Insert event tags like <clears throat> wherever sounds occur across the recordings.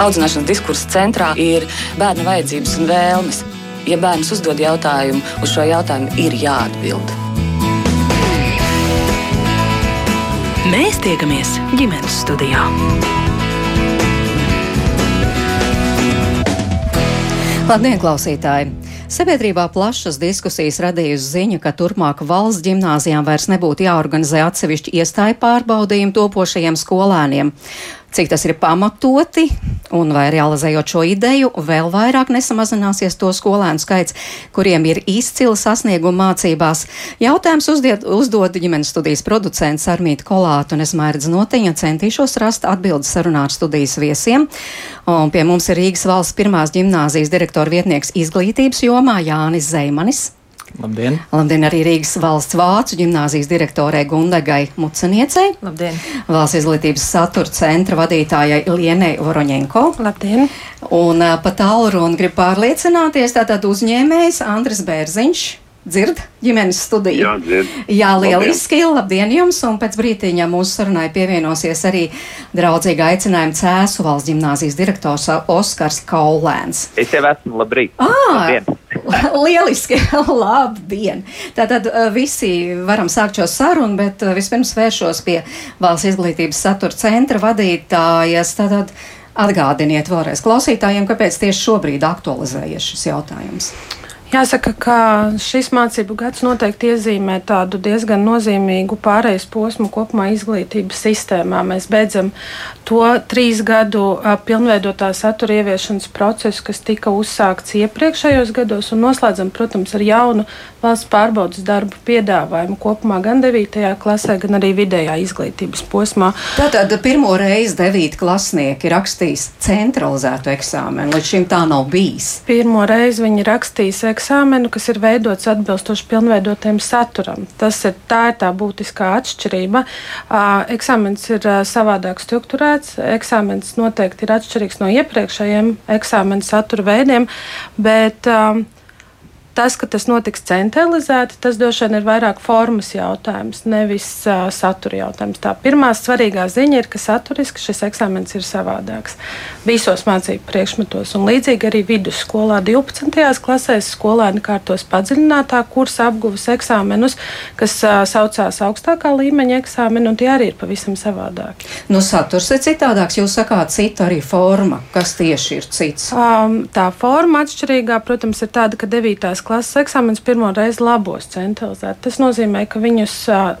Audzināšanas diskursa centrā ir bērna vajadzības un vēlmes. Ja bērns uzdod jautājumu, uz šo jautājumu ir jāatbild. Mēs tiekamies ģimenes studijā. Labdien, klausītāji! Sabiedrībā plašas diskusijas radījusi ziņa, ka turpmāk valsts gimnāzijām vairs nebūtu jāorganizē atsevišķi iestāju pārbaudījumi topošajiem skolēniem. Cik tas ir pamatoti un vai realizējot šo ideju, vēl vairāk nesamazināsies to skolēnu skaits, kuriem ir izcila sasnieguma mācībās. Jautājums uzdiet, uzdod ģimenes studijas producents Armīta Kolāta un es mērķis notiņa centīšos rast atbildes sarunā ar studijas viesiem. Un pie mums ir Rīgas valsts pirmās ģimnāzijas direktora vietnieks izglītības jomā Jānis Zeimanis. Labdien! Labdien arī Rīgas valsts vācu ģimnāzijas direktorei Gundegai Muceniecei. Labdien! Valsts izglītības satura centra vadītājai Lienei Voroņenko. Labdien! Un pa tālruni grib pārliecināties tātad uzņēmējs Andris Bērziņš. Dzird ģimenes studiju? Jā, dzird. Jā, lieliski. Labdien. labdien jums! Un pēc brītiņa mūsu sarunai pievienosies arī draudzīga aicinājuma Cēsu valsts ģimnāzijas direktors Oskars Kaulēns. Es jau esmu labrīt. Ah, Labdien. <laughs> lieliski! Labdien! Tātad visi varam sākt šo sarunu, bet vispirms vēršos pie valsts izglītības satura centra vadītājas. Tātad atgādiniet vēlreiz klausītājiem, kāpēc tieši šobrīd aktualizējies šis jautājums. Jāsaka, ka šis mācību gads noteikti iezīmē tādu diezgan nozīmīgu pārejas posmu kopumā izglītības sistēmā. Mēs beidzam to trīs gadu pilnveidotā satura ieviešanas procesu, kas tika uzsākts iepriekšējos gados, un noslēdzam, protams, ar jaunu valsts pārbaudas darbu piedāvājumu kopumā gan 9. klasē, gan arī vidējā izglītības posmā. Tātad pirmo reizi 9. klasnieki rakstīs centralizētu eksāmenu. Līdz šim tā nav bijis. Pirmo reizi viņi rakstīs eksāmenu, kas ir veidots atbilstoši pilnveidotiem saturam. Tas ir tā, ir tā būtiskā atšķirība. Eksāmens ir savādāk strukturēts. Eksāmens noteikti ir atšķirīgs no iepriekšējiem eksāmena satura veidiem, bet uh, Tas, ka tas notiks centralizēti, tas droši vien ir vairāk formas jautājums, nevis uh, satura jautājums. Tā pirmā svarīgā ziņa ir, ka saturiski šis eksāmens ir savādāks visos mācību priekšmetos. Un līdzīgi arī vidusskolā 12. klasēs skolēni kārtos padziļinātā kursa apguves eksāmenus, kas uh, saucās augstākā līmeņa eksāmeni, un tie arī ir pavisam savādāki. Nu, saturs ir citādāks, jūs sakāt, cita arī forma. Kas tieši ir cits? Um, tā forma atšķirīgā, protams, ir tāda, ka 9 klases eksāmenis pirmo reizi labos centralizēti. Tas nozīmē, ka viņus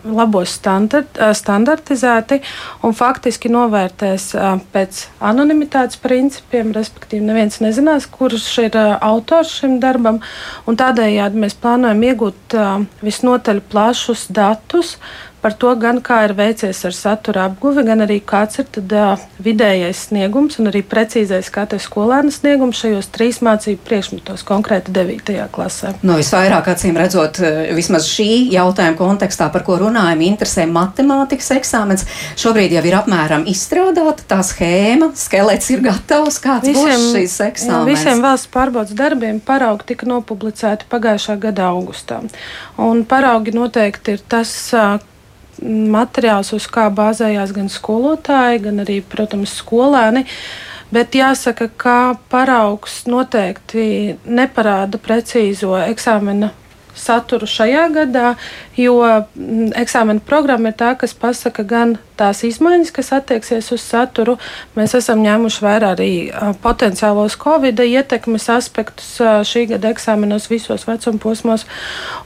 labos standart, standartizēti un faktiski novērtēs pēc anonimitātes principiem, respektīvi neviens nezinās, kurš ir autors šim darbam, un tādējādi mēs plānojam iegūt visnotaļ plašus datus par to, gan kā ir veicies ar satura apguvi, gan arī kāds ir tad, uh, vidējais sniegums un arī precīzais katra skolēna sniegums šajos trīs mācību priekšmetos, konkrēti 9. klasē. Nu, visvairāk acīm redzot, vismaz šī jautājuma kontekstā, par ko runājam, interesē matemātikas eksāmens. Šobrīd jau ir apmēram izstrādāta tā schēma, skelets ir gatavs, kāds visiem, būs šīs eksāmens. Jā, visiem valsts pārbaudas darbiem paraugi tika nopublicēti pagājušā gada augustā. Un paraugi noteikti ir tas, materiāls, uz kā bāzējās gan skolotāji, gan arī, protams, skolēni. Bet jāsaka, ka paraugs noteikti neparāda precīzo eksāmena saturu šajā gadā, jo eksāmena programma ir tā, kas pasaka gan tās izmaiņas, kas attieksies uz saturu. Mēs esam ņēmuši vērā arī potenciālos Covid ietekmes aspektus šī gada eksāmenos visos vecuma posmos.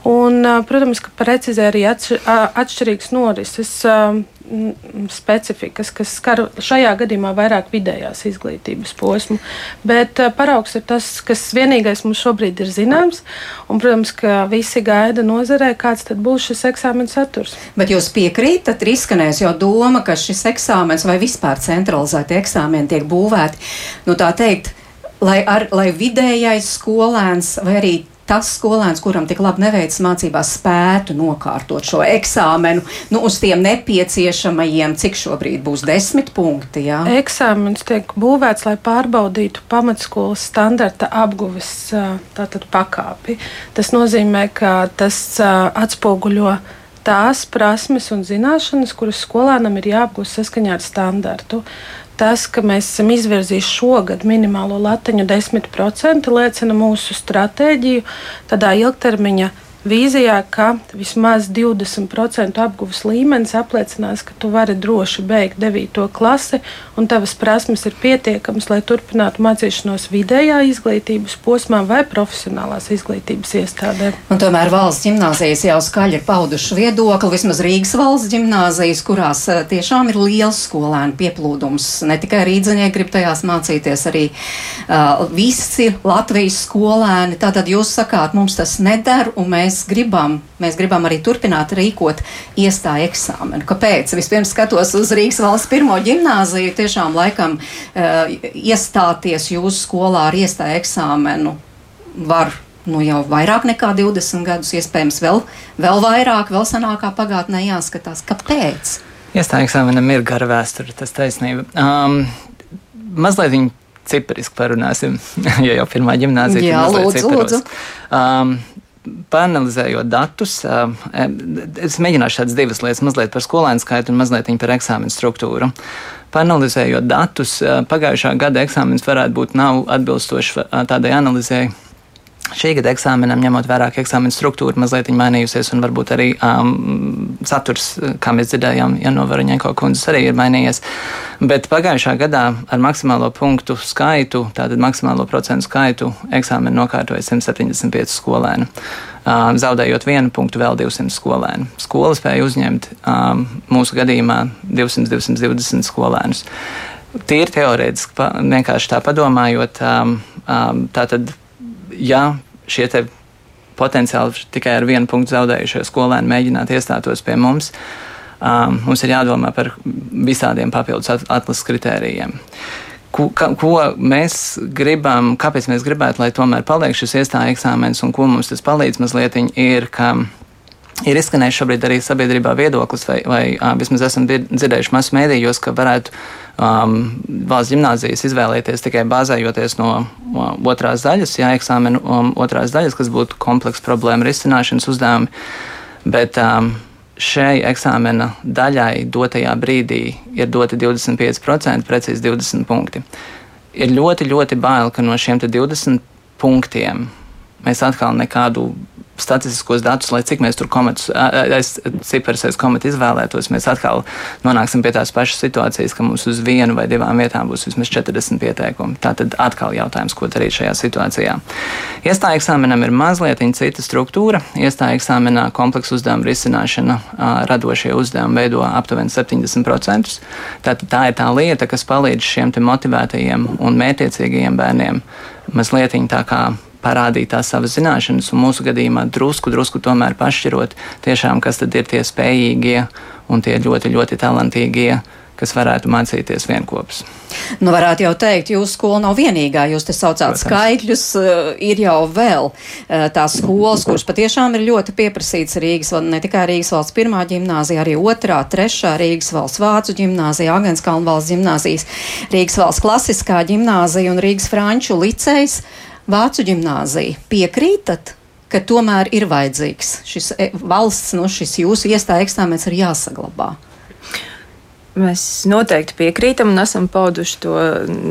Un, protams, ka precizē arī atšķirīgs norises specifikas, kas skar šajā gadījumā vairāk vidējās izglītības posmu. Bet paraugs ir tas, kas vienīgais mums šobrīd ir zināms. Un, protams, ka visi gaida nozarē, kāds tad būs šis eksāmena saturs. Bet jūs piekrītat, ir izskanējis jau doma, ka šis eksāmens vai vispār centralizēti eksāmeni tiek būvēti, nu tā teikt, lai, ar, lai vidējais skolēns vai arī tas skolēns, kuram tik labi neveicas mācībās, spētu nokārtot šo eksāmenu nu, uz tiem nepieciešamajiem, cik šobrīd būs desmit punkti. Jā? Eksāmenis tiek būvēts, lai pārbaudītu pamatskolas standarta apguves tātad, pakāpi. Tas nozīmē, ka tas atspoguļo tās prasmes un zināšanas, kuras skolēnam ir jāapgūst saskaņā ar standartu. Tas, ka mēs esam izvirzījuši šogad minimālo latiņu 10%, liecina mūsu stratēģiju tādā ilgtermiņa vīzijā, ka vismaz 20% apgūves līmenis apliecinās, ka tu vari droši beigt 9. klasi un tavas prasmes ir pietiekamas, lai turpinātu mācīšanos vidējā izglītības posmā vai profesionālās izglītības iestādē. Un tomēr valsts gimnāzijas jau skaļi ir pauduši viedokli, vismaz Rīgas valsts gimnāzijas, kurās eh, tiešām ir liels skolēnu pieplūdums. Ne tikai rīdzinieki grib tajās mācīties, arī uh, visi Latvijas skolēni. Tātad jūs sakāt, mums tas neder un mēs mēs gribam, mēs gribam arī turpināt rīkot iestāju eksāmenu. Kāpēc? Vispirms skatos uz Rīgas valsts pirmo gimnāziju, tiešām laikam uh, iestāties jūsu skolā ar iestāju eksāmenu var nu, jau vairāk nekā 20 gadus, iespējams, vēl, vēl vairāk, vēl senākā pagātnē jāskatās. Kāpēc? Iestāju eksāmenam ir gara vēsture, tas taisnība. Um, mazliet viņa cipariski parunāsim, <laughs> ja jau pirmā gimnāzija ir. Jā, lūdzu, lūdzu. Um, Panelizējot datus, es mēģināšu tādas divas lietas, mazliet par skolēnu skaitu un mazliet par eksāmenu struktūru. Panelizējot datus, pagājušā gada eksāmenis varētu būt nav atbilstošs tādai analizēji Šī gada eksāmenam, ņemot vērā, ka eksāmena struktūra mazliet mainījusies, un varbūt arī um, saturs, kā mēs dzirdējām, ja no Varaņēko kundzes arī ir mainījies. Bet pagājušā gadā ar maksimālo punktu skaitu, tātad maksimālo procentu skaitu, eksāmenu nokārtoja 175 skolēnu. Um, zaudējot vienu punktu, vēl 200 skolēnu. Skola spēja uzņemt um, mūsu gadījumā 200-220 skolēnus. Tīri teorētiski, vienkārši tā padomājot, um, um, tā tad ja šie potenciāli tikai ar vienu punktu zaudējušie skolēni mēģinātu iestātos pie mums, um, mums ir jādomā par visādiem papildus atlases kritērijiem. Ko, ko mēs gribam, kāpēc mēs gribētu, lai tomēr paliek šis iestāja eksāmens un ko mums tas palīdz mazliet, ir, ka ir izskanējis šobrīd arī sabiedrībā viedoklis, vai, vai uh, vismaz esam dzirdējuši masu mēdījos, ka varētu um, valsts gimnāzijas izvēlēties tikai bāzējoties no otrās daļas, jā, eksāmenu um, otrās daļas, kas būtu komplekss problēmu risināšanas uzdevumi. Bet um, šai eksāmena daļai dotajā brīdī ir doti 25%, precīzi 20 punkti. Ir ļoti, ļoti bail, ka no šiem 20 punktiem mēs atkal nekādu statistiskos datus, lai cik mēs tur kometus, aiz ciparus aiz kometu izvēlētos, mēs atkal nonāksim pie tās pašas situācijas, ka mums uz vienu vai divām vietām būs vismaz 40 pieteikumi. Tā tad atkal jautājums, ko darīt šajā situācijā. Iestāja eksāmenam ir mazliet cita struktūra. Iestāja eksāmenā kompleksu uzdevumu risināšana radošie uzdevumi veido aptuveni 70%. Tātad tā ir tā lieta, kas palīdz šiem motivētajiem un mērķiecīgajiem bērniem mazliet tā kā parādīt tās savas zināšanas, un mūsu gadījumā drusku, drusku tomēr pašķirot, tiešām, kas tad ir tie spējīgie un tie ļoti, ļoti talantīgie kas varētu mācīties vienopus. Nu, varētu jau teikt, jūsu skola nav vienīgā. Jūs te saucāt Protams. skaitļus, uh, ir jau vēl uh, tās skolas, kuras patiešām ir ļoti pieprasītas Rīgas, ne tikai Rīgas valsts pirmā ģimnāzija, arī otrā, trešā Rīgas valsts vācu ģimnāzija, Agenskalna valsts ģimnāzijas, Rīgas valsts klasiskā ģimnāzija un Rīgas franču licejs. Vācu ģimnāzija piekrītat, ka tomēr ir vajadzīgs šis e, valsts, nu, šis jūsu iestāja eksāmens ir jāsaglabā? Mēs noteikti piekrītam un esam pauduši to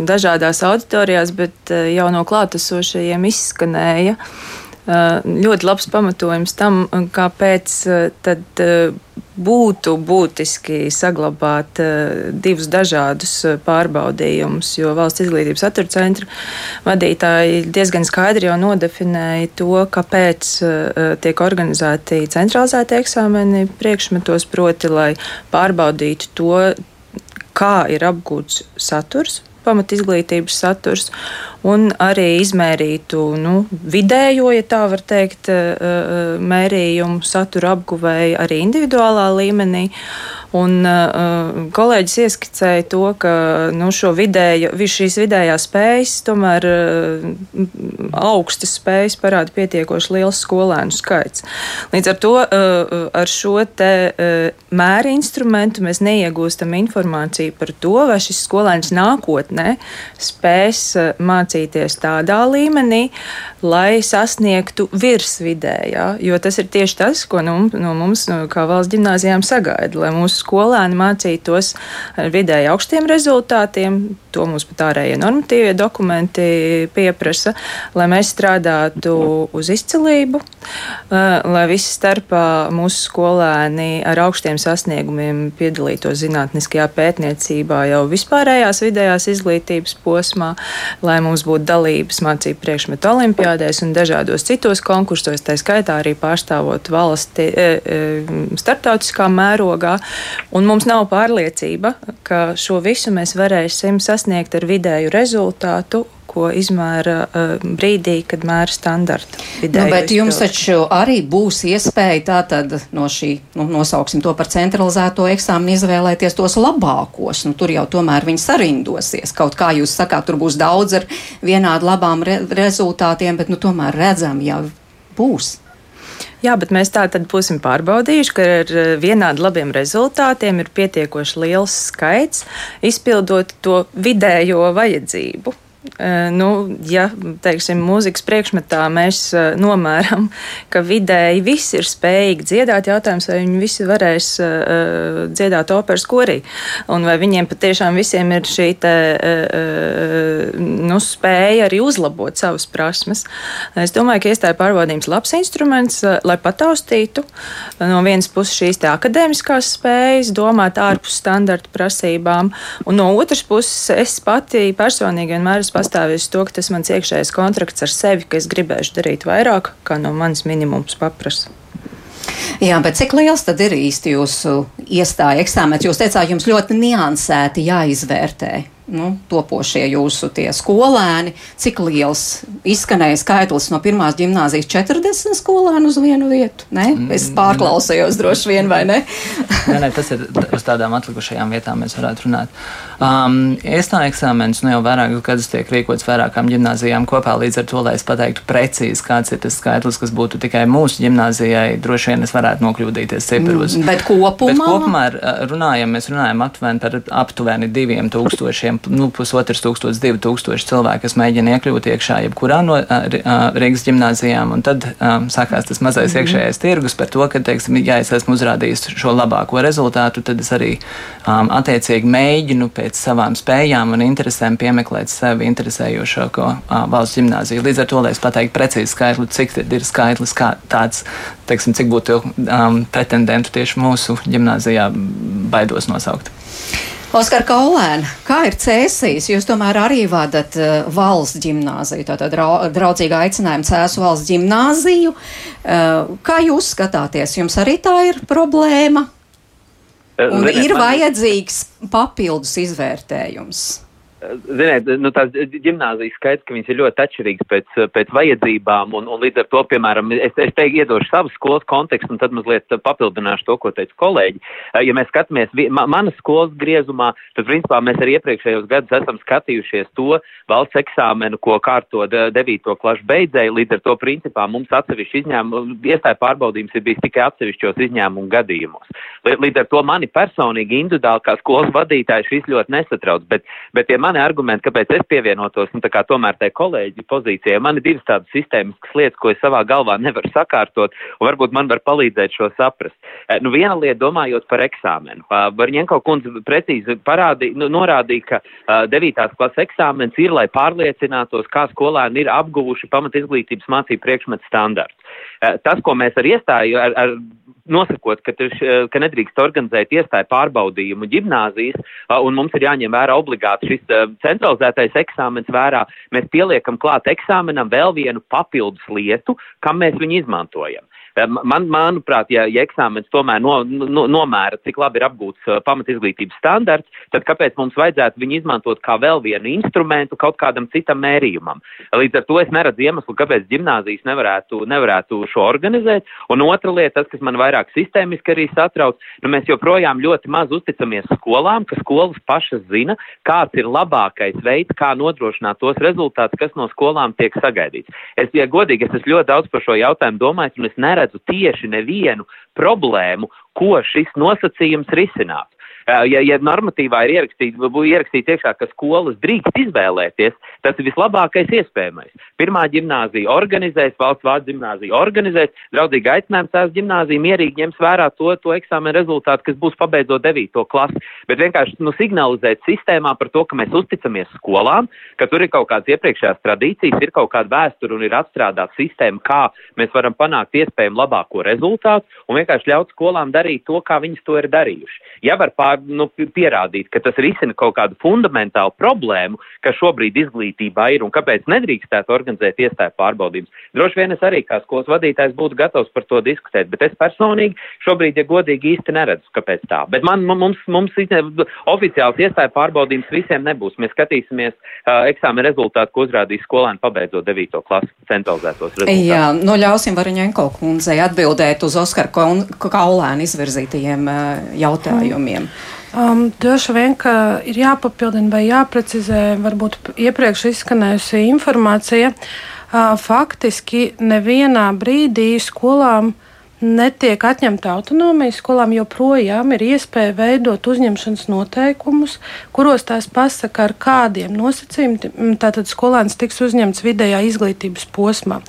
dažādās auditorijās, bet e, jau no klātesošajiem izskanēja e, ļoti labs pamatojums tam, kāpēc tad būtu būtiski saglabāt divus dažādus pārbaudījumus, jo valsts izglītības satura centra vadītāji diezgan skaidri jau nodefinēja to, kāpēc tiek organizēti centralizēti eksāmeni priekšmetos, proti, lai pārbaudītu to, kā ir apgūts saturs pamat izglītības saturs, un arī izmērītu nu, vidējo, ja tā var teikt, eh, eh, mērījumu satura apguvēju arī individuālā līmenī. Un, uh, kolēģis ieskicēja to, ka nu, vidēja, šīs vidējās spējas, tomēr uh, augstas spējas parāda pietiekoši liels skolēnu skaits. Līdz ar to uh, ar šo te uh, mēra instrumentu mēs neiegūstam informāciju par to, vai šis skolēns nākotnē spēs mācīties tādā līmenī, lai sasniegtu virsvidējā. Jo tas ir tieši tas, ko no, no mums, no, kā valsts gimnāzijām, sagaida, lai mūsu skolēni mācītos ar vidēji augstiem rezultātiem. To mums pat ārējie normatīvie dokumenti pieprasa, lai mēs strādātu uz izcilību, lai visi starpā mūsu skolēni ar augstiem sasniegumiem piedalītos zinātniskajā pētniecībā jau vispārējās vidējās izglītības posmā, lai mums būtu dalības mācību priekšmetu olimpiādēs un dažādos citos konkursos, tā skaitā arī pārstāvot valsti e, e, starptautiskā mērogā. Un mums nav pārliecība, ka šo visu mēs varēsim sasniegt ar vidēju rezultātu ko izmēra uh, brīdī, kad mēra standartu. Nu, bet jums taču arī būs iespēja tātad no šī, nu, nosauksim to par centralizēto eksāmenu, izvēlēties tos labākos. Nu, tur jau tomēr viņi sarindosies. Kaut kā jūs sakāt, tur būs daudz ar vienādi labām re rezultātiem, bet nu, tomēr redzam jau būs. Jā, bet mēs tā tad būsim pārbaudījuši, ka ar vienādi labiem rezultātiem ir pietiekoši liels skaits, izpildot to vidējo vajadzību. Nu, ja, teiksim, mūzikas priekšmetā mēs nomēram, ka vidēji visi ir spējīgi dziedāt, jautājums, vai viņi visi varēs uh, dziedāt operas korī, un vai viņiem patiešām visiem ir šī te, uh, nu, spēja arī uzlabot savas prasmes. Es domāju, ka iestāja pārbaudījums labs instruments, uh, lai pataustītu no vienas puses šīs te akadēmiskās spējas, domāt ārpus standarta prasībām, un no otras puses es pati personīgi vienmēr esmu pastāvējis to, ka tas mans iekšējais kontrakts ar sevi, ka es gribēšu darīt vairāk, kā no manis minimums paprasa. Jā, bet cik liels tad ir īsti jūsu iestāja eksāmens? Jūs teicāt, jums ļoti niansēti jāizvērtē nu, topošie jūsu skolēni, cik liels izskanēja skaitlis no pirmās gimnāzijas 40 skolēnu uz vienu vietu? Ne? Es mm. pārklausījos droši vien, vai ne? <laughs> nē, nē, tas ir uz tādām atlikušajām vietām mēs varētu runāt. Um, Iestāja eksāmenis nu, jau vairākus gadus tiek rīkots vairākām gimnāzijām kopā, līdz ar to, lai es pateiktu precīzi, kāds ir tas skaitlis, kas būtu tikai mūsu gimnāzijai, droši vien es varētu nokļūdīties ciparos. Mm, bet kopumā? Bet kopumā runājam, mēs runājam aptuveni par aptuveni diviem tūkstošiem apmēram nu, pusotrs tūkstoši, divi tūkstoši cilvēki, kas mēģina iekļūt iekšā jebkurā no Rīgas gimnāzijām. Un tad um, sākās tas mazais mm -hmm. iekšējais tirgus par to, ka, teiksim, ja es esmu uzrādījis šo labāko rezultātu, tad es arī um, attiecīgi mēģinu pēc savām spējām un interesēm piemeklēt sevi interesējošāko uh, valsts gimnāziju. Līdz ar to, lai es pateiktu precīzi skaitli, cik ir skaitlis, kā tāds, teiksim, cik būtu um, pretendentu tieši mūsu gimnāzijā, baidos nosaukt. Oskar Kaulēna, kā ir cēsīs? Jūs tomēr arī vadat uh, valsts gimnāziju, tātad draudzīgā aicinājuma cēsu valsts gimnāziju. Uh, kā jūs skatāties? Jums arī tā ir problēma? Eh, Un Ziniet, ir vajadzīgs papildus izvērtējums. Ziniet, nu, tās gimnāzijas skaits, ka viņas ir ļoti atšķirīgas pēc, pēc vajadzībām, un, un līdz ar to, piemēram, es, es teiktu, iedošu savas skolas kontekstu, un tad mazliet papildināšu to, ko teica kolēģi. Ja mēs skatāmies ma, manas skolas griezumā, tad, principā, mēs arī iepriekšējos gadus esam skatījušies to valsts eksāmenu, ko kārto 9. klašu beidzēji, līdz ar to, principā, mums atsevišķi izņēmumu, iestāja pārbaudījums ir bijis tikai atsevišķos izņēmumu gadījumos. Līdz ar to mani personīgi individuāli kā skolas vadītāji šis ļoti nesatrauc, bet, bet ja mani argumenti, kāpēc es pievienotos, nu, tā kā tomēr tai kolēģi pozīcijai, man ir divas tādas sistēmiskas lietas, ko es savā galvā nevaru sakārtot, un varbūt man var palīdzēt šo saprast. Eh, nu, viena lieta, domājot par eksāmenu. Varņenko kundze precīzi parādīja, nu, norādīja, ka uh, 9. klases eksāmens ir, lai pārliecinātos, kā skolēni ir apguvuši pamat izglītības mācību priekšmetu standarts. Uh, tas, ko mēs ar iestāju, ar, ar nosakot, ka, tuš, ka nedrīkst organizēt iestāju pārbaudījumu ģimnāzijas, un mums ir jāņem vērā obligāti šis centralizētais eksāmens vērā, mēs pieliekam klāt eksāmenam vēl vienu papildus lietu, kam mēs viņu izmantojam. Man, manuprāt, ja, ja eksāmenis tomēr no, no, nomēra, cik labi ir apgūts uh, pamatizglītības standarts, tad kāpēc mums vajadzētu viņu izmantot kā vēl vienu instrumentu kaut kādam citam mērījumam? Līdz ar to es neredzu iemeslu, kāpēc gimnāzijas nevarētu, nevarētu šo organizēt. Un otra lieta, tas, kas man vairāk sistēmiski arī satrauc, nu mēs joprojām ļoti maz uzticamies skolām, ka skolas pašas zina, kāds ir labākais veids, kā nodrošināt tos rezultātus, kas no skolām tiek sagaidīts. Es, ja godīgi, es esmu ļoti daudz par šo jautājumu domājis, un es neredzu neredzu tieši nevienu problēmu, ko šis nosacījums risinātu. Ja, ja normatīvā ir ierakstīts, ierakstīts iekšā, ka skolas drīkst izvēlēties, tas ir vislabākais iespējamais. Pirmā ģimnāzija organizēs, valsts vārds ģimnāzija organizēs, draudzīgi aicinājums tās ģimnāzija mierīgi ņems vērā to, to eksāmenu rezultātu, kas būs pabeidzot 9. klasi. Bet vienkārši nu, signalizēt sistēmā par to, ka mēs uzticamies skolām, ka tur ir kaut kādas iepriekšējās tradīcijas, ir kaut kāda vēsture un ir apstrādāta sistēma, kā mēs varam panākt iespējami labāko rezultātu un vienkārši ļaut skolām darīt to, kā viņas to ir darījuši. Ja var pār, nu, pierādīt, ka tas risina kaut kādu fundamentālu problēmu, kas šobrīd izglītībā ir un kāpēc nedrīkstētu organizēt iestāju pārbaudījumus, droši vien es arī kā skolas vadītājs būtu gatavs par to diskutēt, bet es personīgi šobrīd, ja godīgi, īsti neredzu, kāpēc tā. Bet man, mums, mums oficiāls iestāju pārbaudījums visiem nebūs. Mēs skatīsimies uh, eksāmena rezultātu, ko uzrādīs skolēni pabeidzot 9. klases centralizētos rezultātus. Jā, nu ļausim Variņenko kundzei atbildēt uz Oskar Kaulēna izvirzītajiem uh, jautājumiem. Um, droši vien, ka ir jāpapildina vai jāprecizē varbūt iepriekš izskanējusi informācija. Uh, faktiski nevienā brīdī skolām uh, netiek atņemta autonomija. Skolām joprojām ir iespēja veidot uzņemšanas noteikumus, kuros tās pasaka, ar kādiem nosacījumiem tātad skolēns tiks uzņemts vidējā izglītības posmā.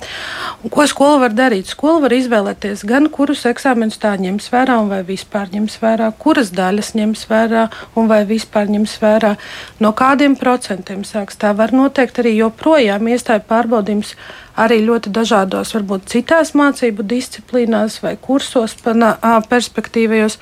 Un ko skola var darīt? Skola var izvēlēties gan kurus eksāmenus tā ņems vērā, vai vispār ņems vērā, kuras daļas ņems vērā un vai vispār ņems vērā, no kādiem procentiem sāks. Tā var noteikt arī joprojām iestāju pārbaudījums arī ļoti dažādos, varbūt citās mācību disciplīnās vai kursos perspektīvajos.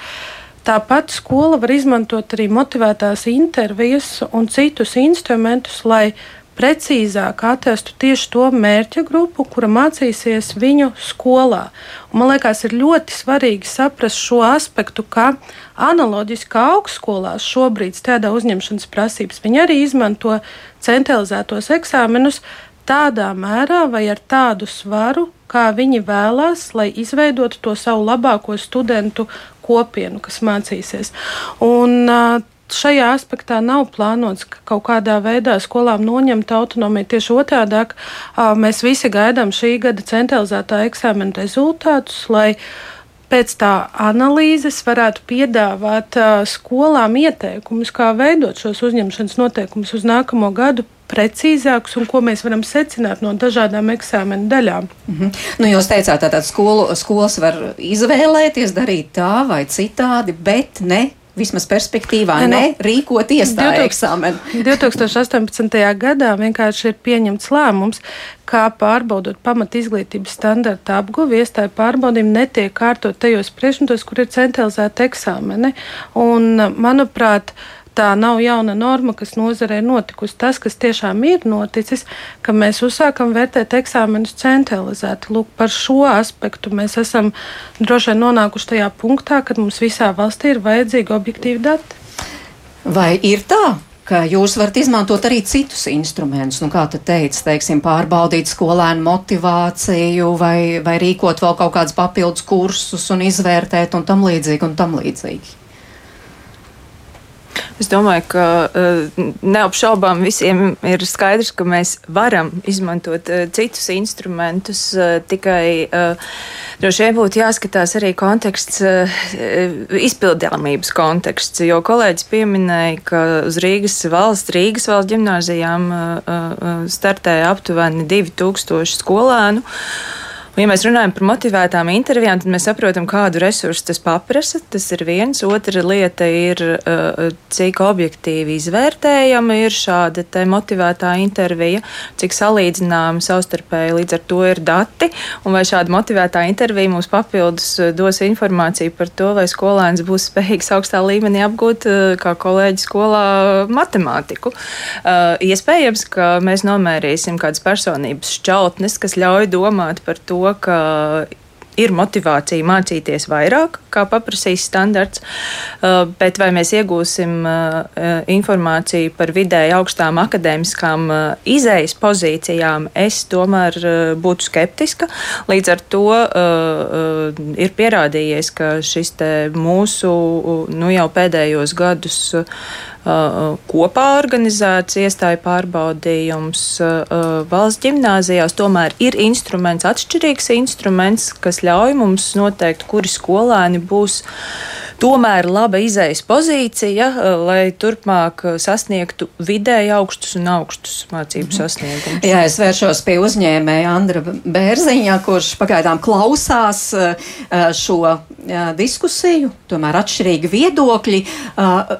Tāpat skola var izmantot arī motivētās intervijas un citus instrumentus, lai precīzāk atrastu tieši to mērķa grupu, kura mācīsies viņu skolā. Un man liekas, ir ļoti svarīgi saprast šo aspektu, ka analoģiski kā augstskolās šobrīd strādā uzņemšanas prasības, viņi arī izmanto centralizētos eksāmenus, tādā mērā vai ar tādu svaru, kā viņi vēlās, lai izveidotu to savu labāko studentu kopienu, kas mācīsies. Un, Šajā aspektā nav plānots ka kaut kādā veidā skolām noņemt autonomiju. Tieši otrādi, mēs visi gaidām šī gada centralizētā eksāmena rezultātus, lai pēc tā analīzes varētu piedāvāt skolām ieteikumus, kā veidot šos uzņemšanas noteikumus uz nākamo gadu precīzāks un ko mēs varam secināt no dažādām eksāmena daļām. Mm -hmm. nu, jūs teicāt, ka skolu, skolas var izvēlēties darīt tā vai citādi, bet ne vismaz perspektīvā, ne, ne rīkot iestāju eksāmenu. 2018. gadā vienkārši ir pieņemts lēmums, kā pārbaudot pamat izglītības standarta apguvi, iestāju pārbaudījumi netiek kārtot tajos priekšmetos, kur ir centralizēta eksāmeni. Un, manuprāt, tā nav jauna norma, kas nozarē ir notikusi. Tas, kas tiešām ir noticis, ka mēs uzsākam vērtēt eksāmenus centralizēti. Lūk, par šo aspektu mēs esam droši vien nonākuši tajā punktā, kad mums visā valstī ir vajadzīgi objektīvi dati. Vai ir tā? ka jūs varat izmantot arī citus instrumentus, nu, kā te teica, teiksim, pārbaudīt skolēnu motivāciju vai, vai rīkot vēl kaut kādus papildus kursus un izvērtēt un tam līdzīgi un tam līdzīgi. Es domāju, ka uh, neapšaubām visiem ir skaidrs, ka mēs varam izmantot uh, citus instrumentus, uh, tikai droši vien būtu jāskatās arī konteksts, izpildāmības konteksts, jo kolēģis pieminēja, ka uz Rīgas valsts, Rīgas valsts ģimnāzijām startēja aptuveni 2000 skolēnu. Un, ja mēs runājam par motivētām intervijām, tad mēs saprotam, kādu resursu tas paprasa. Tas ir viens. Otra lieta ir, uh, cik objektīvi izvērtējama ir šāda motivētā intervija, cik salīdzināma savstarpēji līdz ar to ir dati, un vai šāda motivētā intervija mums papildus uh, dos informāciju par to, vai skolēns būs spējīgs augstā līmenī apgūt uh, kā kolēģi skolā matemātiku. Iespējams, ka mēs nomērīsim kādas personības šķautnes, kas ļauj domāt par to, ka ir motivācija mācīties vairāk, kā paprasīs standarts, uh, bet vai mēs iegūsim uh, informāciju par vidēji augstām akadēmiskām uh, izējas pozīcijām, es tomēr būtu skeptiska. Līdz ar to ir pierādījies, ka šis mūsu nu, jau pēdējos gadus Uh, kopā organizēts iestāju pārbaudījums valsts ģimnāzijās, tomēr ir instruments, atšķirīgs instruments, kas ļauj mums noteikt, kuri skolēni būs tomēr laba izējas pozīcija, lai turpmāk sasniegtu vidēji augstus un augstus mācību mhm. sasniegumus. Jā, es vēršos pie uzņēmēja Andra Bērziņa, kurš pagaidām klausās šo diskusiju, tomēr atšķirīgi viedokļi.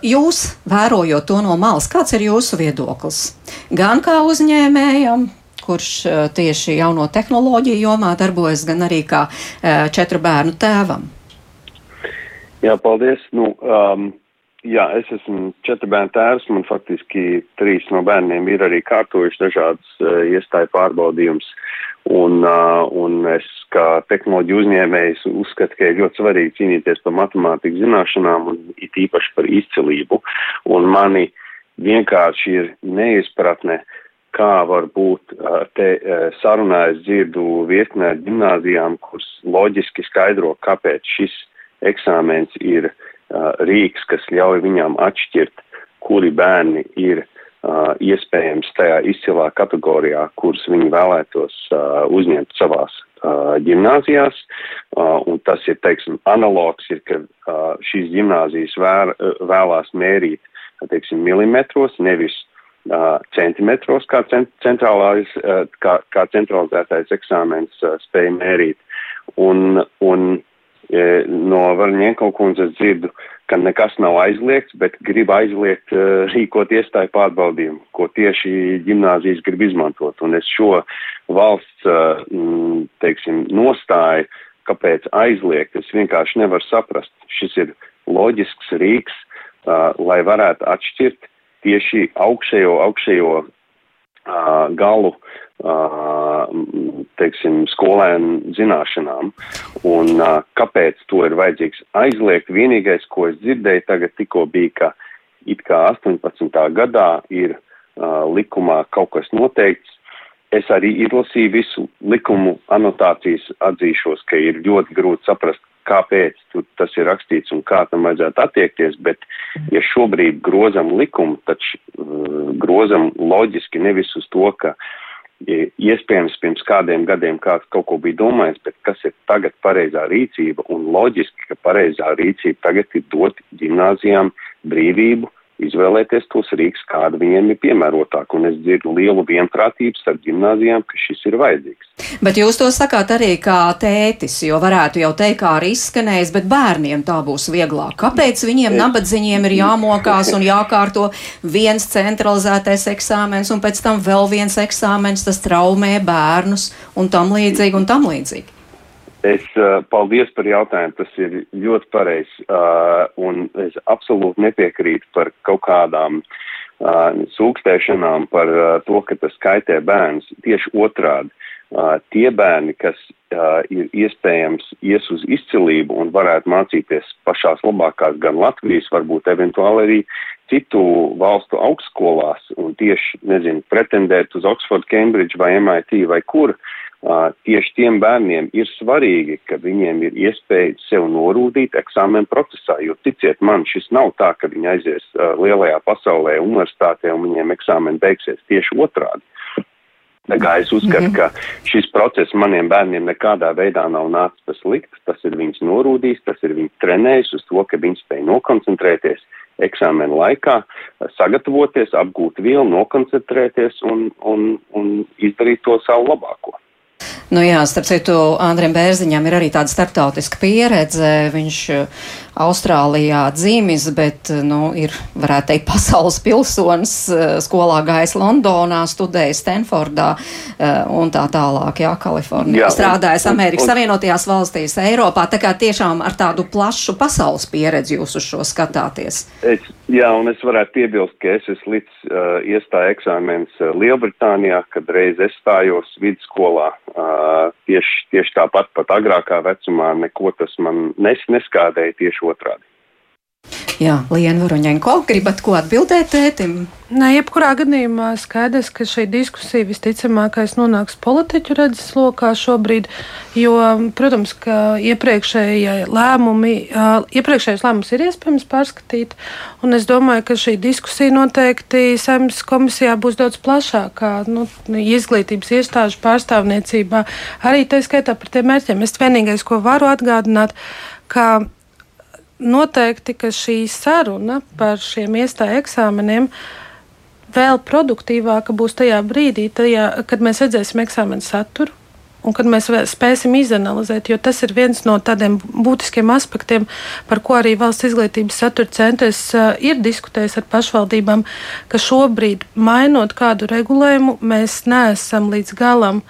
Jūs vērojot to no malas, kāds ir jūsu viedoklis? Gan kā uzņēmējam, kurš tieši jauno tehnoloģiju jomā darbojas, gan arī kā četru bērnu tēvam. Jā, paldies. Nu, um, jā, es esmu četru bērnu tēvs. Man faktiski trīs no bērniem ir arī kārtojuši dažādas uh, iestāju pārbaudījumus. Un, uh, un es kā tehnoloģiju uzņēmējs uzskatu, ka ir ļoti svarīgi cīnīties par matemātikas zināšanām un it īpaši par izcilību. Un mani vienkārši ir neizpratne, kā var būt uh, te uh, sarunā es dzirdu virknē gimnāzijām, kuras loģiski skaidro, kāpēc šis eksāmens ir uh, rīks, kas ļauj viņām atšķirt, kuri bērni ir uh, iespējams tajā izcilā kategorijā, kuras viņi vēlētos uh, uzņemt savās uh, gimnāzijās, uh, un tas ir, teiksim, analogs ir, ka uh, šīs gimnāzijas vēr, vēlās mērīt, teiksim, milimetros, nevis uh, centimetros, kā, cent, centrālais, uh, kā, kā centralizētais eksāmens uh, spēja mērīt. Un, un no Varņēnko kundzes dzirdu, ka nekas nav aizliegts, bet grib aizliegt uh, rīkot iestāju pārbaudījumu, ko tieši gimnāzijas grib izmantot. Un es šo valsts, uh, teiksim, nostāju, kāpēc aizliegt, es vienkārši nevaru saprast. Šis ir loģisks rīks, lai varētu atšķirt tieši augšējo, augšējo galu teiksim, skolēnu zināšanām. Un kāpēc to ir vajadzīgs aizliegt? Vienīgais, ko es dzirdēju tagad tikko bija, ka it kā 18. gadā ir likumā kaut kas noteikts. Es arī izlasīju visu likumu anotācijas, atzīšos, ka ir ļoti grūti saprast, kāpēc tas ir rakstīts un kā tam vajadzētu attiekties, bet ja šobrīd grozam likumu, tad uh, grozam loģiski nevis uz to, ka uh, iespējams pirms kādiem gadiem kāds kaut ko bija domājis, bet kas ir tagad pareizā rīcība un loģiski, ka pareizā rīcība tagad ir dot gimnāzijām brīvību izvēlēties tos rīks, kāda viņiem ir piemērotāk, un es dzirdu lielu vienprātību starp gimnāzijām, ka šis ir vajadzīgs. Bet jūs to sakāt arī kā tētis, jo varētu jau teikt, kā arī izskanējis, bet bērniem tā būs vieglāk. Kāpēc viņiem es... nabadziņiem ir jāmokās un jākārto viens centralizētais eksāmens un pēc tam vēl viens eksāmens, tas traumē bērnus un tam līdzīgi un tam līdzīgi? Es uh, paldies par jautājumu, tas ir ļoti pareizs, uh, un es absolūti nepiekrītu par kaut kādām uh, sūkstēšanām par uh, to, ka tas kaitē bērns. Tieši otrādi, uh, tie bērni, kas uh, ir iespējams ies uz izcilību un varētu mācīties pašās labākās gan Latvijas, varbūt eventuāli arī citu valstu augstskolās un tieši, nezinu, pretendēt uz Oxford, Cambridge vai MIT vai kur, uh, tieši tiem bērniem ir svarīgi, ka viņiem ir iespēja sev norūdīt eksāmenu procesā, jo ticiet man, šis nav tā, ka viņi aizies lielajā pasaulē universitātē un viņiem eksāmeni beigsies tieši otrādi. Tā kā es uzskatu, ka šis process maniem bērniem nekādā veidā nav nācis pa sliktu, tas ir viņus norūdījis, tas ir viņus trenējis uz to, ka viņi spēj nokoncentrēties eksāmenu laikā, sagatavoties, apgūt vielu, nokoncentrēties un, un, un izdarīt to savu labāko. Nu jā, starp citu, Andriem Bērziņam ir arī tāda starptautiska pieredze. Viņš Austrālijā dzīvis, bet, uh, nu, ir, varētu teikt, <laughs> pasaules pilsonis, uh, skolā gājis Londonā, studējis Stanfordā un tā tālāk, jā, Kalifornijā. Strādājis Amerikas un, un, Savienotajās valstīs, Eiropā, tā kā tiešām ar tādu plašu pasaules pieredzi jūs uz šo skatāties. Es, jā, un es varētu piebilst, ka es esmu līdz uh, iestāju eksāmens Lielbritānijā, kad reiz es stājos vidusskolā. Uh, tieši, tieši tāpat pat agrākā vecumā neko tas man nes, neskādēja tieši otrādi. Jā, Lienu Varuņenko, gribat ko atbildēt tētim? Nē, jebkurā gadījumā skaidrs, ka šī diskusija visticamākais nonāks politiķu redzes lokā šobrīd, jo, protams, ka iepriekšējie lēmumi, iepriekšējais lēmums ir iespējams pārskatīt, un es domāju, ka šī diskusija noteikti saimnes komisijā būs daudz plašākā, nu, izglītības iestāžu pārstāvniecībā, arī tā skaitā par tiem mērķiem. Es vienīgais, ko varu atgādināt, ka noteikti, ka šī saruna par šiem iestāju eksāmeniem vēl produktīvāka būs tajā brīdī, tajā, kad mēs redzēsim eksāmenu saturu. Un kad mēs spēsim izanalizēt, jo tas ir viens no tādiem būtiskiem aspektiem, par ko arī valsts izglītības satura centrs ir diskutējis ar pašvaldībām, ka šobrīd, mainot kādu regulējumu, mēs neesam līdz galam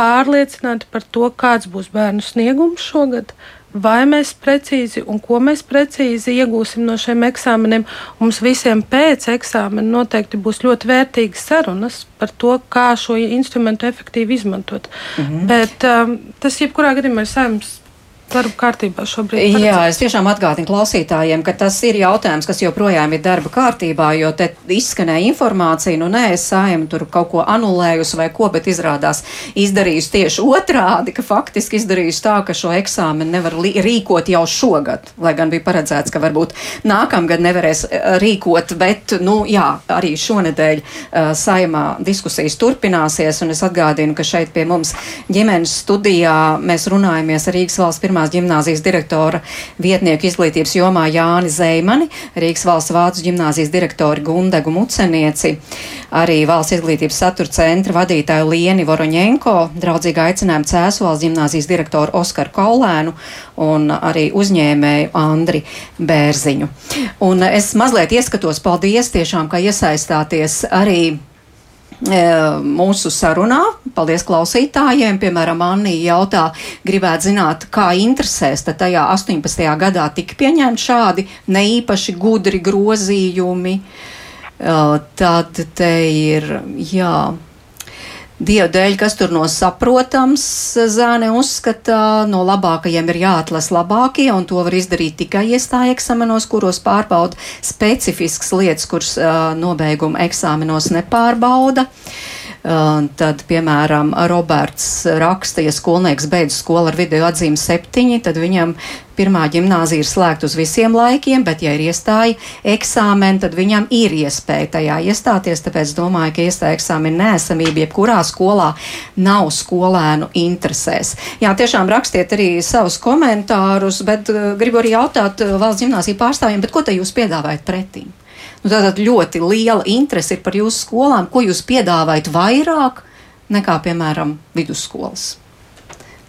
pārliecināti par to, kāds būs bērnu sniegums šogad. Uh, vai mēs precīzi un ko mēs precīzi iegūsim no šiem eksāmeniem. Mums visiem pēc eksāmena noteikti būs ļoti vērtīgas sarunas par to, kā šo instrumentu efektīvi izmantot. Mm -hmm. Bet um, tas jebkurā gadījumā ir saimnes darba kārtībā šobrīd? Paredzēt? Jā, es tiešām atgādinu klausītājiem, ka tas ir jautājums, kas joprojām ir darba kārtībā, jo te izskanēja informācija, nu nē, es saimnu tur kaut ko anulējusi vai ko, bet izrādās izdarījusi tieši otrādi, ka faktiski izdarījusi tā, ka šo eksāmenu nevar rīkot jau šogad, lai gan bija paredzēts, ka varbūt nākamgad nevarēs eh, rīkot, bet, nu jā, arī šonedēļ uh, saimā diskusijas turpināsies, un es atgādinu, ka šeit pie mums ģimenes studijā mēs runājamies ar Rīgas valsts pirmā pirmās gimnāzijas direktora vietnieku izglītības jomā Jāni Zeimani, Rīgas valsts vācu gimnāzijas direktori Gundegu Mucenieci, arī valsts izglītības satura centra vadītāju Lieni Voroņenko, draudzīgi aicinājumu Cēsuvalsts gimnāzijas direktoru Oskaru Kaulēnu un arī uzņēmēju Andri Bērziņu. Un es mazliet ieskatos, paldies tiešām, ka iesaistāties arī mūsu sarunā. Paldies klausītājiem. Piemēram, Anija jautā, gribētu zināt, kā interesēs, tad tajā 18. gadā tika pieņemti šādi neīpaši gudri grozījumi. E, tad te ir, jā. Dieva dēļ, kas tur no saprotams, zēne uzskata, no labākajiem ir jāatlasa labākie, un to var izdarīt tikai iestāja eksāmenos, kuros pārbauda specifiskas lietas, kuras uh, nobeiguma eksāmenos nepārbauda. Uh, tad, piemēram, Roberts raksta, ja skolnieks beidz skolu ar video atzīmi septiņi, tad viņam pirmā gimnāzija ir slēgta uz visiem laikiem, bet, ja ir iestāja eksāmeni, tad viņam ir iespēja tajā iestāties. Tāpēc domāju, ka iestāja eksāmena nēsamība jebkurā skolā nav skolēnu interesēs. Jā, tiešām rakstiet arī savus komentārus, bet uh, gribu arī jautāt valsts gimnāziju pārstāvjiem, ko te jūs piedāvājat pretīm? Nu, tātad ļoti liela interese ir par jūsu skolām, ko jūs piedāvājat vairāk nekā, piemēram, vidusskolas.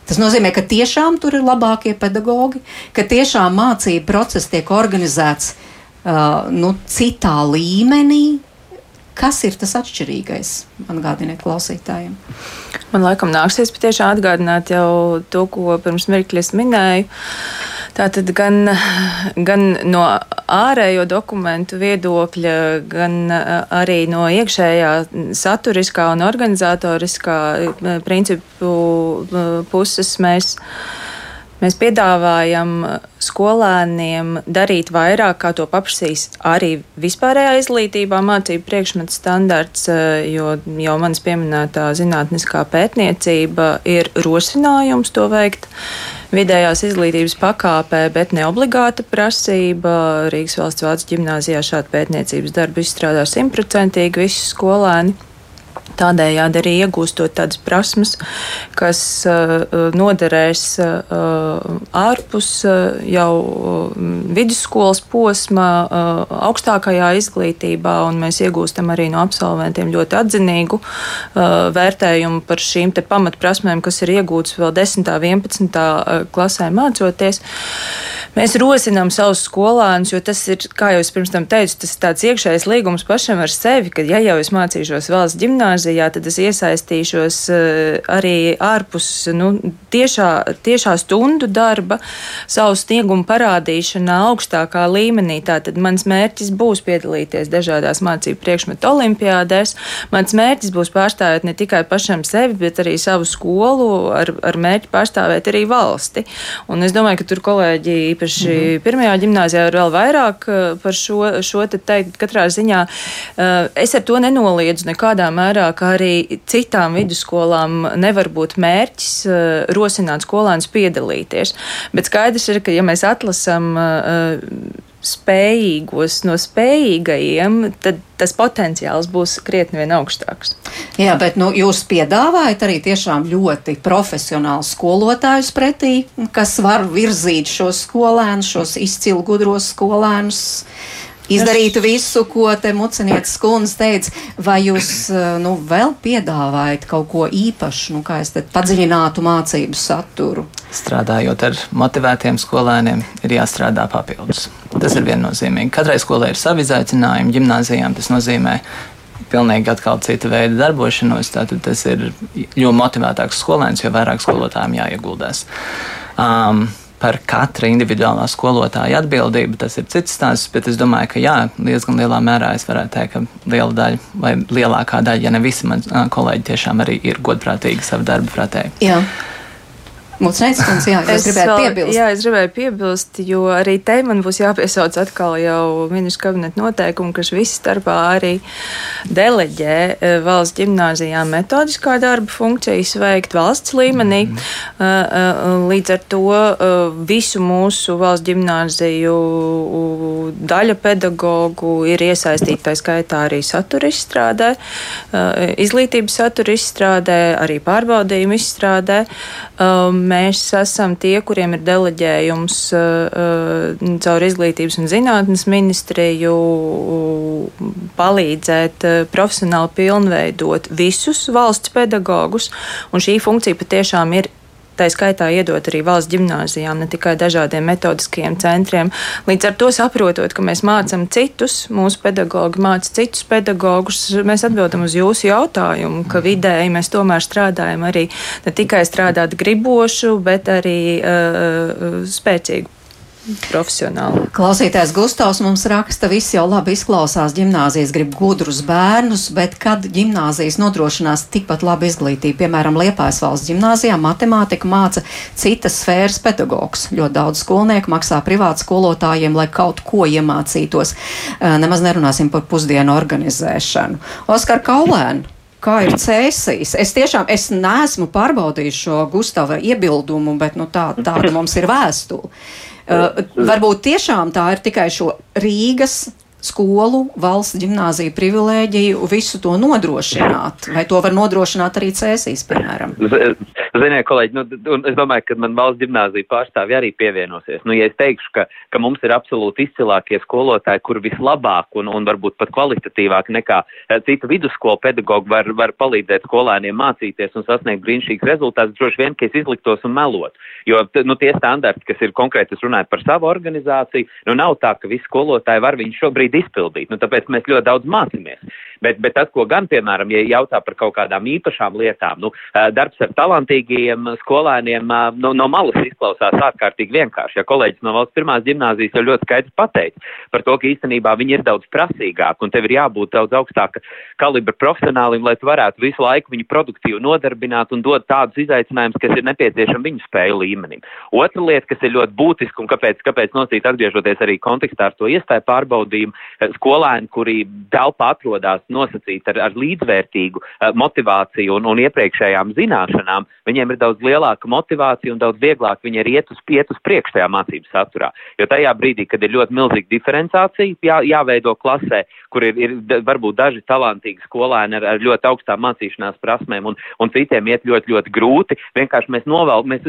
Tas nozīmē, ka tiešām tur ir labākie pedagogi, ka tiešām mācību process tiek organizēts uh, nu, citā līmenī. Kas ir tas atšķirīgais? Atgādiniet klausītājiem. Man laikam nāksies patiešām atgādināt jau to, ko pirms mirkļa es minēju. Tātad gan, gan no ārējo dokumentu viedokļa, gan arī no iekšējā saturiskā un organizatoriskā principu puses mēs Mēs piedāvājam skolēniem darīt vairāk, kā to paprasīs arī vispārējā izglītībā mācību priekšmetu standarts, jo jau manis pieminētā zinātniskā pētniecība ir rosinājums to veikt vidējās izglītības pakāpē, bet ne obligāta prasība. Rīgas valsts vācu ģimnāzijā šādu pētniecības darbu izstrādā simtprocentīgi visi skolēni. Tādējādi arī iegūstot tādas prasmes, kas uh, noderēs uh, ārpus uh, jau vidusskolas posma, augstākajā izglītībā, un mēs iegūstam arī no absolventiem ļoti atzinīgu vērtējumu par šīm pamatprasmēm, kas ir iegūtas vēl 10. un 11. klasē mācoties. Mēs rosinām savus skolēnus, jo tas ir, kā jau es pirms tam teicu, tas ir tāds iekšējs līgums pašam ar sevi, ka ja jau es mācīšos valsts gimnāzijā, gimnāzijā, tad es iesaistīšos eh, arī ārpus nu, tiešā, tiešā stundu darba, savu sniegumu parādīšanā augstākā līmenī. Tātad mans mērķis būs piedalīties dažādās mācību priekšmetu olimpiādēs. Mans mērķis būs pārstāvēt ne tikai pašam sevi, bet arī savu skolu ar, ar mērķi pārstāvēt arī valsti. Un es domāju, ka tur kolēģi īpaši mm -hmm. pirmajā gimnāzijā ir vēl vairāk eh, par šo, šo te teikt. Katrā ziņā eh, es ar to nenoliedzu nekādā mērā, ka arī citām vidusskolām nevar būt mērķis uh, rosināt skolēnus piedalīties. Bet skaidrs ir, ka ja mēs atlasām uh, spējīgos no spējīgajiem, tad tas potenciāls būs krietni vien augstāks. Jā, bet nu, jūs piedāvājat arī tiešām ļoti profesionālus skolotājus pretī, kas var virzīt šos skolēnus, šos izcilu gudros skolēnus izdarītu visu, ko te mucenietis kundze teica, vai jūs eh, nu, vēl piedāvājat kaut ko īpašu, nu, kā es te padziļinātu mācību saturu? Strādājot ar motivētiem skolēniem, ir jāstrādā papildus. Tas ir viennozīmīgi. Katrai skolai ir savi izaicinājumi, gimnāzijām tas nozīmē pilnīgi atkal cita veida darbošanos. Tātad tas ir jo motivētāks skolēns, jo vairāk skolotājiem jāieguldās. Um, par katra individuālā skolotāja atbildību. Tas ir cits stāsts, bet es domāju, ka jā, diezgan lielā mērā es varētu teikt, ka liela daļa vai lielākā daļa, ja ne visi mani kolēģi, tiešām arī ir godprātīgi savu darbu pratēji. Kundze, jā, es gribēju piebilst. Jā, es gribēju piebilst, jo arī te man būs jāpiesauc atkal jau ministru kabineta noteikumu, kas visi starpā arī deleģē eh, valsts ģimnāzijām metodiskā darba funkcijas veikt valsts līmenī. Mm -hmm. Līdz ar to visu mūsu valsts ģimnāziju daļa pedagoģu ir iesaistīta tā skaitā arī satura izstrādē, izglītības satura izstrādē, arī pārbaudījumu izstrādē. Um, mēs esam tie, kuriem ir deleģējums uh, caur izglītības un zinātnes ministriju palīdzēt uh, profesionāli pilnveidot visus valsts pedagogus, un šī funkcija patiešām ir tā skaitā iedot arī valsts gimnāzijām, ne tikai dažādiem metodiskajiem centriem. Līdz ar to saprotot, ka mēs mācām citus, mūsu pedagogi māca citus pedagogus, mēs atbildam uz jūsu jautājumu, ka vidēji mēs tomēr strādājam arī ne tikai strādāt gribošu, bet arī uh, spēcīgu profesionāli. Klausītājs Gustavs mums raksta, viss jau labi izklausās, gimnāzijas grib gudrus bērnus, bet kad gimnāzijas nodrošinās tikpat labu izglītību, piemēram, Liepājas valsts gimnāzijā matemātika māca citas sfēras pedagogs. Ļoti daudz skolnieku maksā privātu skolotājiem, lai kaut ko iemācītos. Nemaz nerunāsim par pusdienu organizēšanu. Oskar Kaulēnu. Kā ir cēsīs? Es tiešām es neesmu pārbaudījis šo Gustava iebildumu, bet nu, tā, tāda mums ir vēstule. Uh, varbūt tiešām tā ir tikai šo Rīgas skolu, valsts gimnāziju privilēģiju visu to nodrošināt? Vai to var nodrošināt arī cēsīs, piemēram? Ziniet, kolēģi, nu, es domāju, ka man valsts gimnāzija pārstāvji arī pievienosies. Nu, ja es teikšu, ka, ka mums ir absolūti izcilākie skolotāji, kur vislabāk un, un varbūt pat kvalitatīvāk nekā eh, citu vidusskolu pedagogu var, var palīdzēt skolēniem mācīties un sasniegt brīnišķīgus rezultātus, droši vien, ka es izliktos un melotu. Jo nu, tie standarti, kas ir konkrēti, es runāju par savu organizāciju, nu nav tā, ka visi skolotāji var viņu šobrīd šobrīd izpildīt. Nu, tāpēc mēs ļoti daudz mācāmies. Bet, bet tas, ko gan, piemēram, ja jautā par kaut kādām īpašām lietām, nu, darbs ar talantīgiem skolēniem no, no malas izklausās ārkārtīgi vienkārši. Ja kolēģis no valsts pirmās gimnāzijas jau ļoti skaidri pateica par to, ka īstenībā viņi ir daudz prasīgāki un tev ir jābūt daudz augstāka kalibra profesionālim, lai tu varētu visu laiku viņu produktīvi nodarbināt un dot tādus izaicinājumus, kas ir nepieciešami viņu spēju līmenim. Otra lieta, kas ir ļoti būtiska un kāpēc, kāpēc nosīt atgriežoties arī kontekstā ar to iestāju pārbaudījumu, skolēni, kuri telpā atrodas nosacīti ar, ar līdzvērtīgu uh, motivāciju un, un iepriekšējām zināšanām, viņiem ir daudz lielāka motivācija un daudz vieglāk viņi ir iet uz, iet uz priekšu tajā mācību saturā. Jo tajā brīdī, kad ir ļoti milzīga diferenciācija jā, jāveido klasē, kur ir, ir varbūt daži talantīgi skolēni ar, ar ļoti augstām mācīšanās prasmēm un, un citiem iet ļoti, ļoti grūti, vienkārši mēs novēl, mēs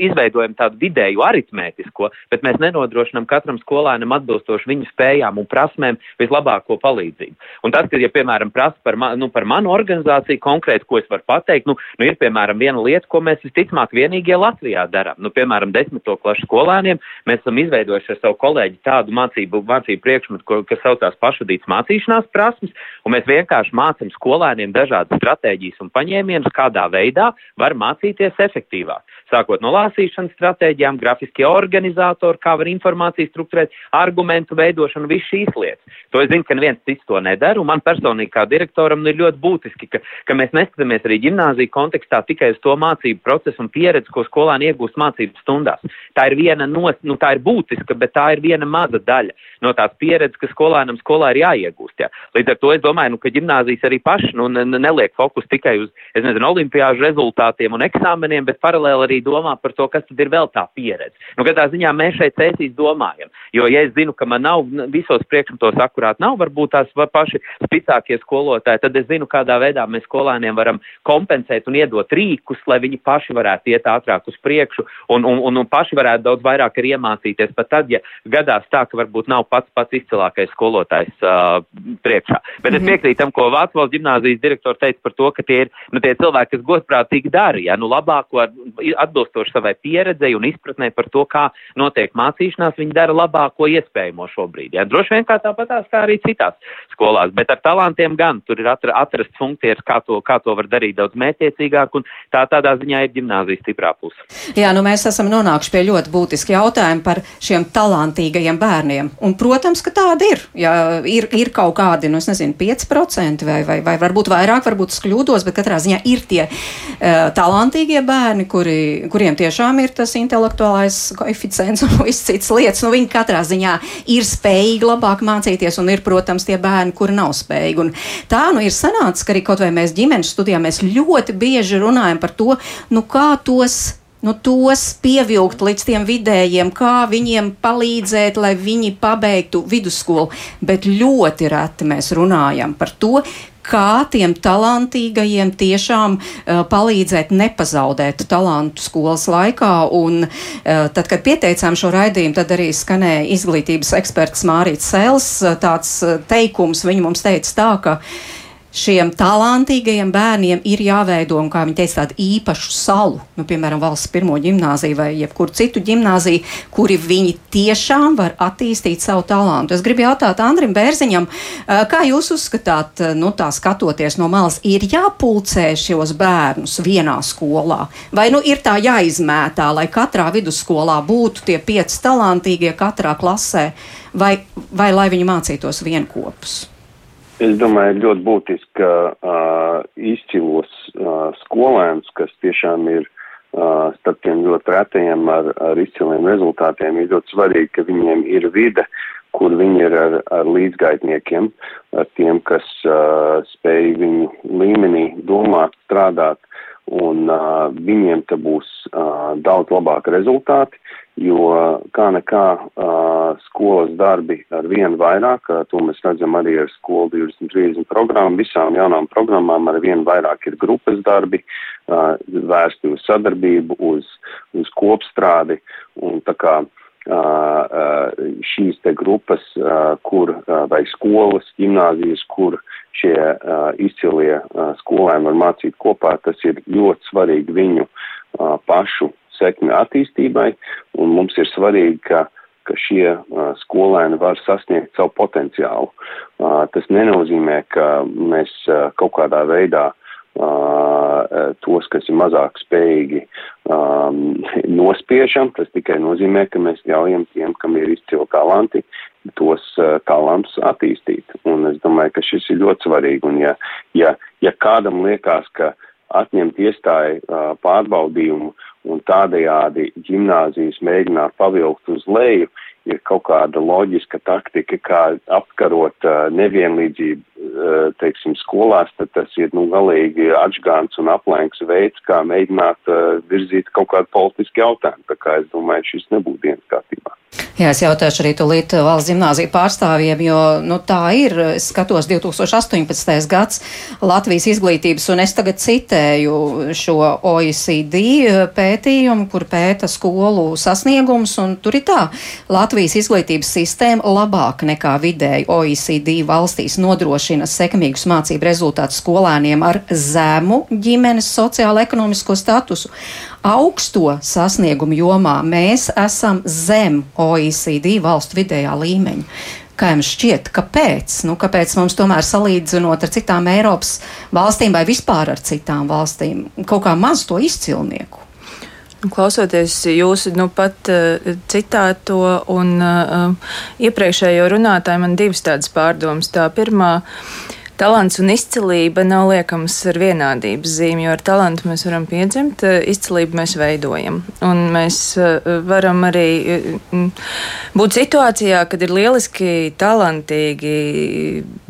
izveidojam tādu vidēju aritmētisko, bet mēs nenodrošinam katram skolēnam atbilstoši viņu spējām un prasmēm vislabāko palīdzību. Un tas, ka, ja, piemēram, prasa par, ma, nu, par manu organizāciju konkrēti, ko es varu pateikt, nu, nu ir, piemēram, viena lieta, ko mēs visticamāk vienīgie Latvijā darām. Nu, piemēram, desmito klašu skolēniem mēs esam izveidojuši ar savu kolēģi tādu mācību, mācību priekšmetu, ko, kas saucās pašvadīts mācīšanās prasmes, un mēs vienkārši mācām skolēniem dažādas stratēģijas un paņēmienus, kādā veidā var mācīties efektīvāk sākot no lāsīšanas stratēģijām, grafiskie organizatori, kā var informāciju strukturēt, argumentu veidošanu, visu šīs lietas. To es zinu, ka neviens cits to nedara, un man personīgi kā direktoram ir ļoti būtiski, ka, ka mēs neskatāmies arī gimnāziju kontekstā tikai uz to mācību procesu un pieredzi, ko skolāni iegūst mācību stundās. Tā ir viena no, nu tā ir būtiska, bet tā ir viena maza daļa no tās pieredzes, ka skolēnam skolā ir jāiegūst. Jā. Līdz ar to es domāju, nu, ka gimnāzijas arī paši nu, neliek fokus tikai uz, es nezinu, olimpiāžu rezultātiem un eksāmeniem, bet paralēli arī domā par to, kas tad ir vēl tā pieredze. Nu, katrā ziņā mēs šeit cēsīs domājam, jo, ja es zinu, ka man nav visos priekšmetos akurāt nav, varbūt tās paši spicākie labākie skolotāji, tad es zinu, kādā veidā mēs skolēniem varam kompensēt un iedot rīkus, lai viņi paši varētu iet ātrāk uz priekšu un, un, un, un paši varētu daudz vairāk arī iemācīties. Pat tad, ja gadās tā, ka varbūt nav pats pats izcilākais skolotājs uh, priekšā. Bet mm -hmm. es mhm. piekrītu tam, ko Vācu valsts gimnāzijas direktors teica par to, ka tie ir nu, tie cilvēki, kas godprātīgi dara, ja nu labāko atbilstoši savai pieredzei un izpratnē par to, kā notiek mācīšanās, viņi dara labāko iespējamo šobrīd. Ja? Droši vien kā tāpatās kā arī citās skolās, bet ar talantiem gan tur ir atra, atrast funkcijas, kā to, kā to var darīt daudz mētiecīgāk, un tā tādā ziņā ir gimnāzijas stiprā puse. Jā, nu mēs esam nonākuši pie ļoti būtiski jautājumi par šiem talantīgajiem bērniem. Un, protams, ka tādi ir. Ja ir, ir kaut kādi, nu, nezinu, 5% vai, vai, vai varbūt vairāk, varbūt es kļūdos, bet katrā ziņā ir tie uh, talantīgie bērni, kuri, kuriem tiešām ir tas intelektuālais koeficients un <laughs> viss cits lietas. Nu, viņi katrā ziņā ir spējīgi labāk mācīties, un ir, protams, tie bērni, kuri nav spējīgi. Un tā nu ir sanācis, ka arī kaut vai mēs ģimenes studijā mēs ļoti bieži runājam par to, nu, kā tos nu, tos pievilkt līdz tiem vidējiem, kā viņiem palīdzēt, lai viņi pabeigtu vidusskolu. Bet ļoti reti mēs runājam par to, kā tiem talantīgajiem tiešām uh, palīdzēt nepazaudēt talantu skolas laikā. Un, uh, tad, kad pieteicām šo raidījumu, tad arī skanēja izglītības eksperts Mārīts Sēls. Uh, tāds uh, teikums viņa mums teica tā, ka šiem talantīgajiem bērniem ir jāveido, un, kā viņi teica, tādu īpašu salu, nu, piemēram, valsts pirmo ģimnāziju vai jebkuru citu ģimnāziju, kuri viņi tiešām var attīstīt savu talantu. Es gribu jautāt Andrim Bērziņam, kā jūs uzskatāt, nu, tā skatoties no malas, ir jāpulcē šos bērnus vienā skolā, vai nu ir tā jāizmētā, lai katrā vidusskolā būtu tie pieci talantīgie katrā klasē, vai, vai lai viņi mācītos vienkopus? Es domāju, ir ļoti būtiski, ka uh, izcilos uh, skolēnus, kas tiešām ir uh, starp tiem ļoti retajiem ar, ar izciliem rezultātiem, ir ļoti svarīgi, ka viņiem ir vide, kur viņi ir ar, ar līdzgaitniekiem, ar tiem, kas uh, spēj viņu līmenī domāt, strādāt, un uh, viņiem te būs uh, daudz labāki rezultāti jo kā nekā uh, skolas darbi ar vienu vairāk, uh, to mēs redzam arī ar skolu 2030 programmu, visām jaunām programmām ar vienu vairāk ir grupas darbi, uh, vērsti uz sadarbību, uz, uz kopstrādi, un tā kā šīs te grupas, kur vai skolas, gimnāzijas, kur šie izcilie skolēni var mācīt kopā, tas ir ļoti svarīgi viņu pašu sekmi attīstībai, un mums ir svarīgi, ka, ka šie uh, skolēni var sasniegt savu potenciālu. Uh, tas nenozīmē, ka mēs uh, kaut kādā veidā uh, tos, kas ir mazāk spējīgi, um, nospiežam. Tas tikai nozīmē, ka mēs ļaujam tiem, kam ir izcili talanti, tos uh, talantus attīstīt. Un es domāju, ka šis ir ļoti svarīgi. Un ja, ja, ja kādam liekas, ka atņemt iestāju uh, pārbaudījumu uh, un tādējādi ģimnāzijas mēģināt pavilkt uz leju, ir kaut kāda loģiska taktika, kā apkarot nevienlīdzību, teiksim, skolās, tad tas ir, nu, galīgi atžgāns un aplēks veids, kā mēģināt virzīt kaut kādu politisku jautājumu. Tā kā es domāju, šis nebūtu dienas kārtībā. Jā, es jautāšu arī tūlīt valsts gimnāziju pārstāvjiem, jo nu, tā ir. Es skatos 2018. gads Latvijas izglītības, un es tagad citēju šo OECD pētījumu, kur pēta skolu sasniegums, un tur ir tā. Latvijas izglītības sistēma labāk nekā vidēji OECD valstīs nodrošina sekmīgus mācību rezultātus skolēniem ar zemu ģimenes sociālo-ekonomisko statusu augsto sasniegumu jomā mēs esam zem OECD valstu vidējā līmeņa. Kā jums šķiet, kāpēc? Nu, kāpēc mums tomēr salīdzinot ar citām Eiropas valstīm vai vispār ar citām valstīm kaut kā maz to izcilnieku? Klausoties jūsu nu, pat uh, citāto un uh, iepriekšējo runātāju, man divas tādas pārdomas. Tā pirmā, uh, talants un izcilība nav liekams ar vienādības zīmi, jo ar talantu mēs varam piedzimt, eh, izcilību mēs veidojam. Un mēs eh, varam arī mm, būt situācijā, kad ir lieliski talantīgi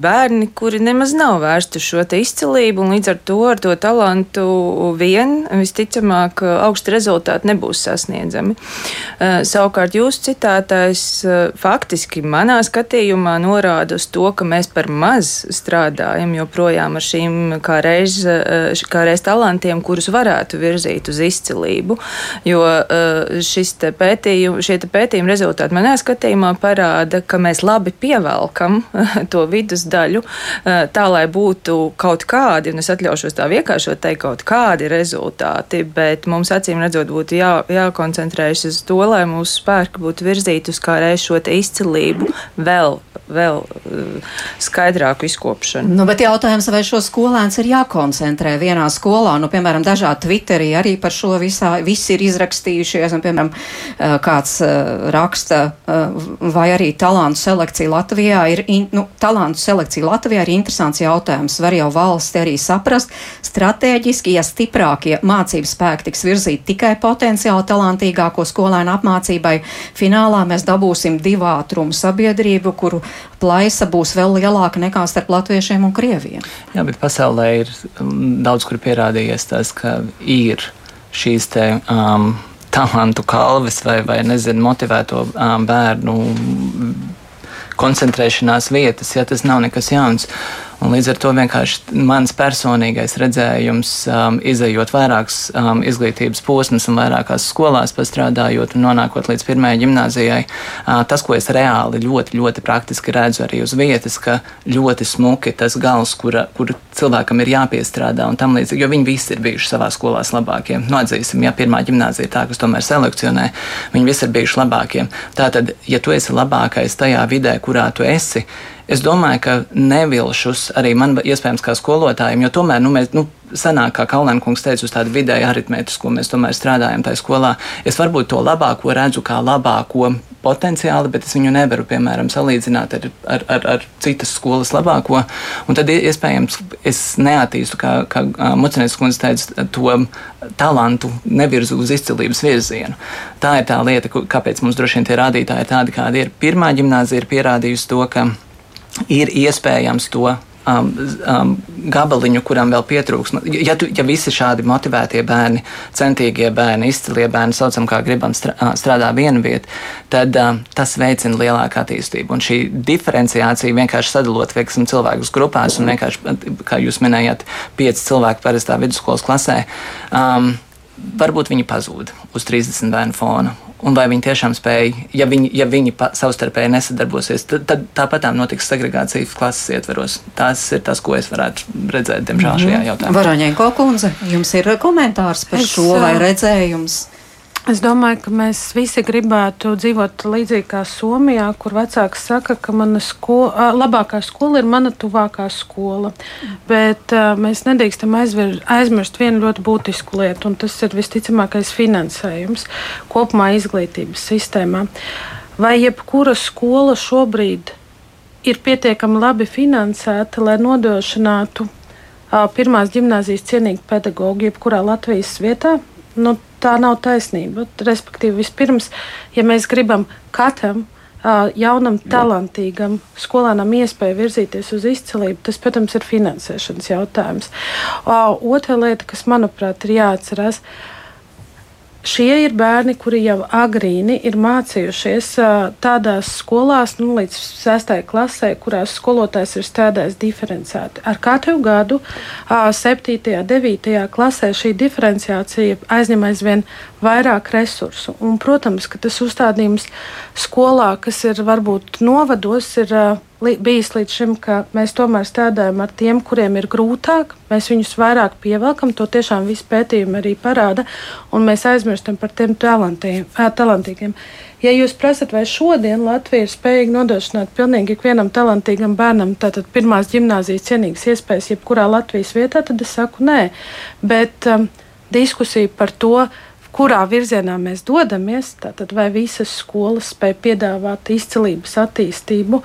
bērni, kuri nemaz nav vērsti uz šo izcilību, un līdz ar to ar to talantu vien visticamāk augsti rezultāti nebūs sasniedzami. Eh, savukārt jūsu citātais faktiski manā skatījumā norāda uz to, ka mēs par maz strādājam nestrādājam joprojām ar šīm kā reiz, kā reiz talantiem, kurus varētu virzīt uz izcilību. Jo šis te pētījum, šie te pētījuma rezultāti manā skatījumā parāda, ka mēs labi pievelkam to vidusdaļu tā, lai būtu kaut kādi, un es atļaušos tā vienkāršot teikt, kaut kādi rezultāti, bet mums acīm redzot būtu jā, jākoncentrējas uz to, lai mūsu spēki būtu virzīti uz kā reiz šo izcilību vēl vēl skaidrāku izkopšanu. Nu, bet jautājums, vai šo skolēns ir jākoncentrē vienā skolā? Nu, piemēram, dažādi Twitterī arī par šo visā, visi ir izrakstījušies, un, piemēram, kāds raksta, vai arī talantu selekcija Latvijā ir, nu, talantu selekcija Latvijā ir interesants jautājums. Var jau valsti arī saprast, stratēģiski, ja stiprākie mācības spēki tiks virzīti tikai potenciāli talantīgāko skolēnu apmācībai, finālā mēs dabūsim divu ātrumu sabiedrību, kuru plaisa būs vēl lielāka nekā starp latviešiem un krieviem. Jā, bet pasaulē ir um, daudz kur pierādījies tas, ka ir šīs te. Um, talantu kalvis vai, vai nezinu, motivēto um, bērnu koncentrēšanās vietas, ja tas nav nekas jauns. Un līdz ar to vienkārši mans personīgais redzējums, um, izējot vairākas um, izglītības posmus un vairākās skolās, pastrādājot un nonākot līdz pirmajai gimnājai, uh, tas, ko es reāli ļoti, ļoti praktiski redzu arī uz vietas, ka ļoti smuki tas gals, kura, kur cilvēkam ir jāpiestrādā un tam līdzīgi, jo viņi visi ir bijuši savā skolās labākie. Nu, atzīsim, ja pirmā gimnājā ir tā, kas tomēr selekcionē, viņi visi ir bijuši labākie. Tātad, ja tu esi labākais tajā vidē, kurā tu esi, Es domāju, ka nevilšus arī man iespējams kā skolotājiem, jo tomēr nu, mēs. Nu, Senāk, kā Kalnēnkungs teica, uz tādu vidēju aritmētisku mēs tomēr strādājam tajā skolā. Es varbūt to labāko redzu kā labāko potenciāli, bet es viņu nevaru, piemēram, salīdzināt ar, ar, ar, ar citas skolas labāko. Un tad iespējams es neattīstu, kā, kā Mucinēs kundze teica, to talantu nevirzu uz izcilības virzienu. Tā ir tā lieta, kāpēc mums droši vien tie rādītāji ir tādi, kādi ir. Pirmā gimnāzija ir pierādījusi to, ka ir iespējams to um, um, gabaliņu, kuram vēl pietrūks. Ja, tu, ja visi šādi motivētie bērni, centīgie bērni, izcilie bērni, saucam, kā gribam, strādā vienu vietu, tad um, tas veicina lielāku attīstību. Un šī diferenciācija vienkārši sadalot veiksim, cilvēkus grupās, un vienkārši, kā jūs minējāt, pieci cilvēki parastā vidusskolas klasē. Um, varbūt viņi pazūd uz 30 bērnu fona un vai viņi tiešām spēja, ja viņi, ja viņi pa, savstarpēji nesadarbosies, tad, tad tāpatām notiks segregācija klases ietveros. Tas ir tas, ko es varētu redzēt, diemžēl, šajā mhm. jautājumā. Varaņēnko kundze, jums ir komentārs par es, šo vai redzējums? Es domāju, ka mēs visi gribētu dzīvot līdzīgi kā Somijā, kur vecāks saka, ka mana skola, labākā skola ir mana tuvākā skola. Bet uh, mēs nedrīkstam aizmirst vienu ļoti būtisku lietu, un tas ir visticamākais finansējums kopumā izglītības sistēmā. Vai jebkura skola šobrīd ir pietiekami labi finansēta, lai nodrošinātu uh, pirmās gimnāzijas cienīgu pedagoģu jebkurā Latvijas vietā? Nu, tā nav taisnība. Respektīvi, vispirms, ja mēs gribam katram jaunam, talantīgam skolēnam iespēju virzīties uz izcilību, tas, protams, ir finansēšanas jautājums. Otra lieta, kas, manuprāt, ir jāatcerās, ir Šie ir bērni, kuri jau agrīni ir mācījušies tādās skolās, nu, līdz 6. klasē, kurās skolotājs ir strādājis diferenciēti. Ar katru gadu, 7. un 9. klasē, šī diferenciācija aizņem aizvien vairāk resursu. Un, protams, ka tas uzstādījums skolā, kas ir varbūt novados, ir bijis līdz šim, ka mēs tomēr strādājam ar tiem, kuriem ir grūtāk. Mēs viņus vairāk pievelkam, to tiešām visi pētījumi arī parāda, un mēs aizmirstam par tiem talantīgiem. Ja jūs prasat, vai šodien Latvija ir spējīga nodrošināt pilnīgi ikvienam talantīgam bērnam, tātad pirmās gimnāzijas cienīgas iespējas jebkurā Latvijas vietā, tad es saku nē. Bet um, diskusija par to, uh, kurā virzienā mēs dodamies, tātad vai visas skolas spēj piedāvāt izcilības attīstību,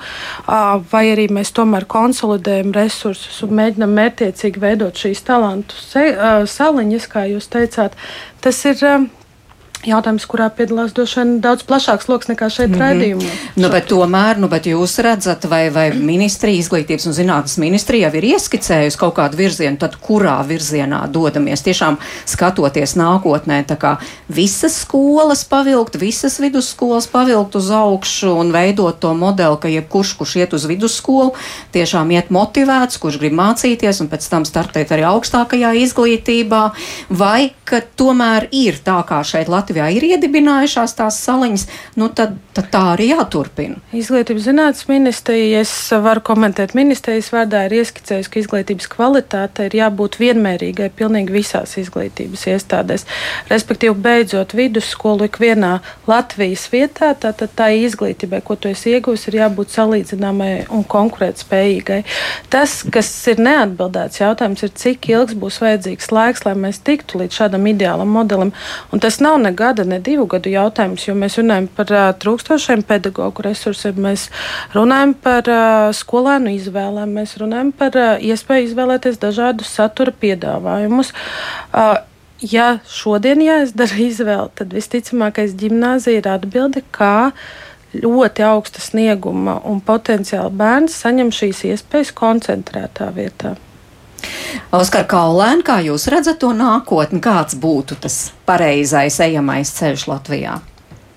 vai arī mēs tomēr konsolidējam resursus un mēģinam mērķiecīgi veidot šīs talantu saliņas, kā jūs teicāt, tas ir jautājums, kurā piedalās droši vien daudz plašāks lokus nekā šeit mm -hmm. raidījumā. Nu, bet tomēr, nu, bet jūs redzat, vai, vai ministrija, izglītības un zinātnes ministrija jau ir ieskicējusi kaut kādu virzienu, tad kurā virzienā dodamies, tiešām skatoties nākotnē, tā kā visas skolas pavilkt, visas vidusskolas pavilkt uz augšu un veidot to modeli, ka jebkurš, kurš iet uz vidusskolu, tiešām iet motivēts, kurš grib mācīties un pēc tam startēt arī augstākajā izglītībā, vai ka tomēr ir tā kā šeit Latvijā Latvijā ir iedibinājušās tās saliņas, nu tad, tad tā arī jāturpina. Izglītības zinātnes ministrija, es varu komentēt ministrijas vārdā, ir ieskicējusi, ka izglītības kvalitāte ir jābūt vienmērīgai pilnīgi visās izglītības iestādēs. Respektīvi, beidzot vidusskolu ikvienā Latvijas vietā, tātad tā izglītībai, ko tu esi iegūsi, ir jābūt salīdzināmai un konkurētspējīgai. Tas, kas ir neatbildēts jautājums, ir, cik ilgs būs vajadzīgs laiks, lai mēs tiktu līdz šādam ideālam modelim. Un tas nav ne gada, ne divu gadu jautājums, jo mēs runājam par uh, trūkstošiem pedagoģu resursiem, mēs runājam par uh, skolēnu izvēlēm, mēs runājam par uh, iespēju izvēlēties dažādus satura piedāvājumus. Uh, ja šodien jāizdara <laughs> izvēle, tad visticamākais gimnāzija ir atbilde, kā ļoti augsta snieguma un potenciāla bērns saņem šīs iespējas koncentrētā vietā. Oskar Kaulēn, kā jūs redzat to nākotni, kāds būtu tas pareizais ejamais ceļš Latvijā?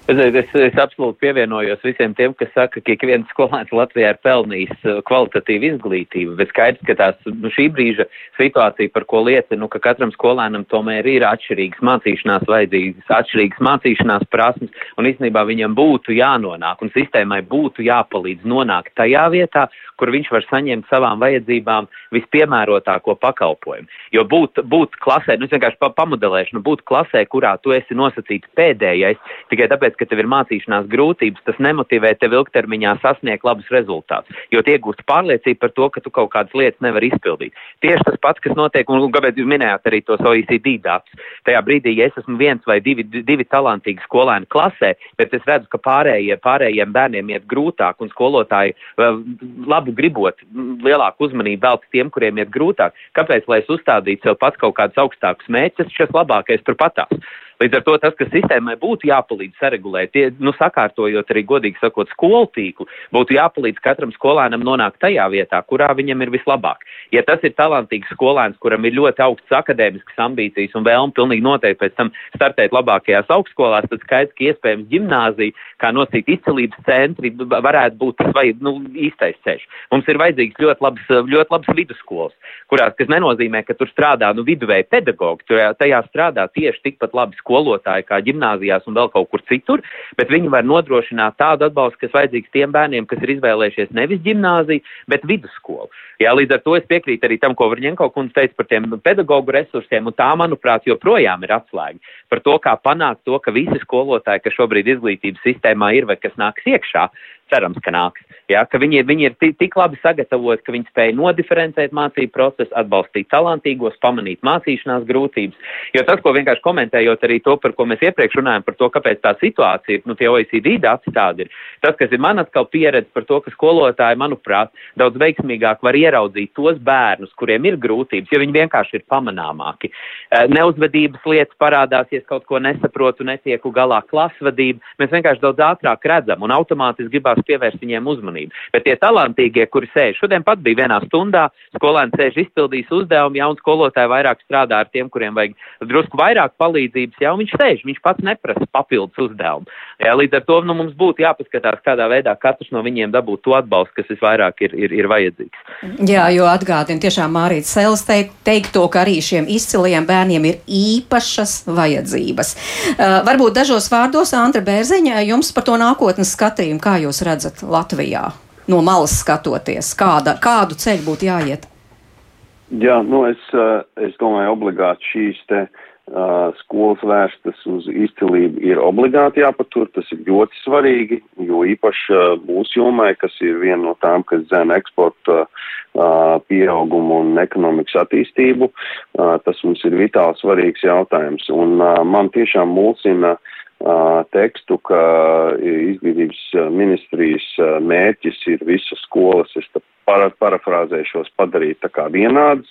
Es, es, es absolūti pievienojos visiem tiem, kas saka, ka ik viens skolēns Latvijā ir pelnījis uh, kvalitatīvu izglītību, bet skaidrs, ka tās nu, šī brīža situācija, par ko liecina, nu, ka katram skolēnam tomēr ir atšķirīgas mācīšanās vajadzības, atšķirīgas mācīšanās prasmes, un īstenībā viņam būtu jānonāk, un sistēmai būtu jāpalīdz nonākt tajā vietā, kur viņš var saņemt savām vajadzībām vispiemērotāko pakalpojumu. Jo būt, būt klasē, nu, es vienkārši pa, pamodelēšu, nu, būt klasē, kurā tu esi nosacīts pēdējais, tikai tāpēc, ka tev ir mācīšanās grūtības, tas nemotivē tevi ilgtermiņā sasniegt labus rezultātus, jo tie gūst pārliecību par to, ka tu kaut kādas lietas nevari izpildīt. Tieši tas pats, kas notiek, un kāpēc jūs minējāt arī tos OECD datus. Tajā brīdī, ja es esmu viens vai divi, divi talantīgi skolēni klasē, bet es redzu, ka pārējie, pārējiem bērniem iet grūtāk un skolotāji labi labu gribot, lielāku uzmanību veltu tiem, kuriem iet grūtāk. Kāpēc, lai es uzstādītu sev pats kaut kādus augstākus mērķus, šis labākais turpatās. Līdz ar to tas, kas sistēmai būtu jāpalīdz saregulēt, tie, nu, sakārtojot arī godīgi sakot skolu tīklu, būtu jāpalīdz katram skolēnam nonākt tajā vietā, kurā viņam ir vislabāk. Ja tas ir talantīgs skolēns, kuram ir ļoti augsts akadēmiskas ambīcijas un vēlme pilnīgi noteikti pēc tam startēt labākajās augstskolās, tad skaidrs, ka iespējams gimnāzija, kā nosīt izcilības centri, varētu būt tas vai, nu, īstais ceļš. Mums ir vajadzīgs ļoti labs, ļoti labs vidusskolas, kurās, kas nenozīmē, ka tur strādā nu, viduvēji pedagogi, tur tajā strādā tieši tikpat labi skolotāji kā gimnāzijās un vēl kaut kur citur, bet viņi var nodrošināt tādu atbalstu, kas vajadzīgs tiem bērniem, kas ir izvēlējušies nevis gimnāziju, bet vidusskolu. Jā, līdz ar to es piekrītu arī tam, ko Varņenko kundze teica par tiem pedagoģu resursiem, un tā, manuprāt, joprojām ir atslēga par to, kā panākt to, ka visi skolotāji, kas šobrīd izglītības sistēmā ir vai kas nāks iekšā, cerams, ka nāks. Ja, ka viņi, viņi ir tik labi sagatavoti, ka viņi spēj nodiferencēt mācību procesu, atbalstīt talantīgos, pamanīt mācīšanās grūtības. Jo tas, ko vienkārši komentējot arī to, par ko mēs iepriekš runājam, par to, kāpēc tā situācija, nu, tie OECD dati tādi ir. Tas, kas ir man atkal pieredze par to, ka skolotāji, manuprāt, daudz veiksmīgāk var ieraudzīt tos bērnus, kuriem ir grūtības, jo viņi vienkārši ir pamanāmāki. Eh, neuzvedības lietas parādās, ja kaut ko nesaprotu, netieku galā klasvadība. Mēs vienkārši daudz ātrāk redzam un automātiski gribās gribās pievērst viņiem uzmanību. Bet tie talantīgie, kuri sēž, šodien pat bija vienā stundā, skolēni sēž izpildījis uzdevumu, jauns skolotāji vairāk strādā ar tiem, kuriem vajag drusku vairāk palīdzības, jau viņš sēž, viņš pats neprasa papildus uzdevumu. Jā, līdz ar to nu, mums būtu jāpaskatās, kādā veidā katrs no viņiem dabūt to atbalstu, kas visvairāk ir, ir, ir vajadzīgs. Jā, jo atgādina tiešām Mārīts Sēls teikt, teikt to, ka arī šiem izcilajiem bērniem ir īpašas vajadzības. Uh, varbūt dažos vārdos, Andra Bērziņa, jums par to nākotnes skatījumu, kā jūs redzat Latvijā? No malas skatoties, kāda, kādu ceļu būtu jāiet? Jā, nu es, eh, es domāju, obligāti šīs te uh, skolas vērstas uz izcilību ir obligāti jāpatur. Tas ir ļoti svarīgi, jo īpaši uh, mūsu jomai, kas ir viena no tām, kas zem eksporta uh, pieaugumu un ekonomikas attīstību, uh, tas mums ir vitāli svarīgs jautājums. Un uh, man tiešām mulsina uh, tekstu, ka izglītības ministrijas mērķis ir visas skolas, es para, parafrāzēšos, padarīt tā kā vienādas,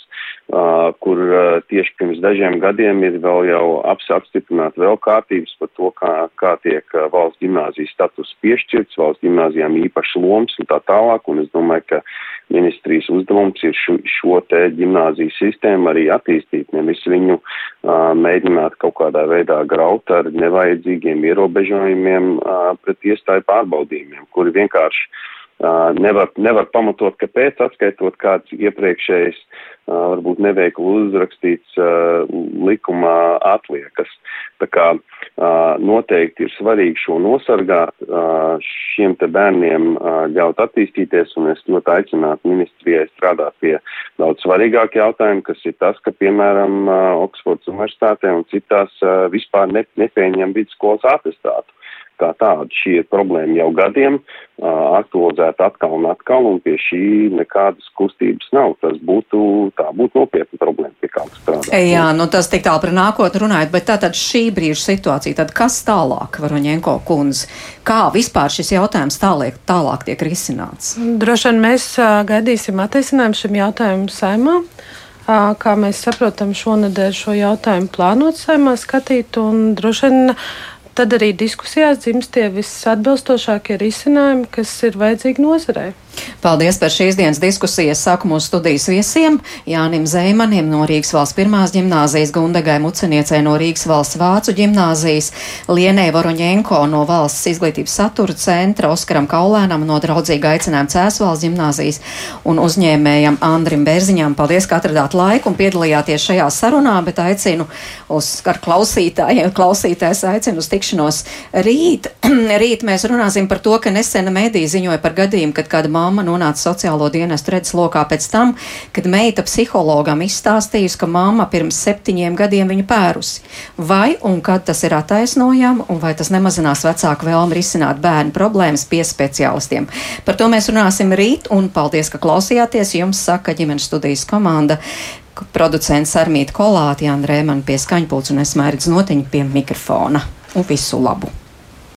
uh, kur uh, tieši pirms dažiem gadiem ir vēl jau aps, apstiprināt vēl kārtības par to, kā, kā tiek uh, valsts gimnāzijas status piešķirts, valsts gimnāzijām īpaši loms un tā tālāk, un es domāju, ka ministrijas uzdevums ir šo, šo te gimnāziju sistēmu arī attīstīt, nevis viņu uh, mēģināt kaut kādā veidā graut ar nevajadzīgiem ierobežojumiem uh, pret iestāju pārbaudījumiem, kuri vienkārši nevar, nevar pamatot, kāpēc atskaitot kāds iepriekšējs, varbūt neveikli uzrakstīts likumā atliekas. Tā kā noteikti ir svarīgi šo nosargāt, šiem te bērniem ļaut attīstīties, un es ļoti aicinātu ministrijai strādāt pie daudz svarīgāk jautājumu, kas ir tas, ka, piemēram, Oksfords universitātē un citās vispār ne, nepieņem vidusskolas atestātu kā tāda. Šī ir problēma jau gadiem, aktualizēta atkal un atkal, un pie šī nekādas kustības nav. Tas būtu, tā būtu nopietna problēma, pie kā strādāt. Jā, nu tas tik tālu par nākotni runājot, bet tātad šī brīža situācija, tad kas tālāk, Varoņenko kundze, kā vispār šis jautājums tāliek, tālāk tiek risināts? Droši vien mēs gaidīsim atrisinājumu šim jautājumam saimā. Kā mēs saprotam, šonadēļ šo jautājumu plānot saimā skatīt, un droši vien tad arī diskusijās dzimst tie visatbilstošākie risinājumi, kas ir vajadzīgi nozarei. Paldies par šīs dienas diskusijas. Saku mūsu studijas viesiem Jānim Zeimanim no Rīgas valsts pirmās ģimnāzijas, Gundagai Muceniecei no Rīgas valsts vācu ģimnāzijas, Lienē Voroņenko no valsts izglītības satura centra, Oskaram Kaulēnam no draudzīga aicinājuma Cēsvalsts ģimnāzijas un uzņēmējam Andrim Bērziņām. Paldies, ka atradāt laiku un piedalījāties šajā sarunā, bet aicinu uz ar klausītājiem, klausītājs aicinu uz tikšanos rīt. <clears throat> rīt mēs runāsim par to, ka nesena mēdī ziņoja par gadījumu, kad kāda māma mamma nonāca sociālo dienestu redzeslokā pēc tam, kad meita psihologam izstāstījusi, ka mamma pirms septiņiem gadiem viņu pērusi. Vai un kad tas ir attaisnojami, un vai tas nemazinās vecāku vēlmi risināt bērnu problēmas pie speciālistiem? Par to mēs runāsim rīt, un paldies, ka klausījāties. Jums saka ģimenes studijas komanda producents Armīta Kolāti, Jāna Rēmana pie skaņpults un es mērķis notiņu pie mikrofona. Un visu labu!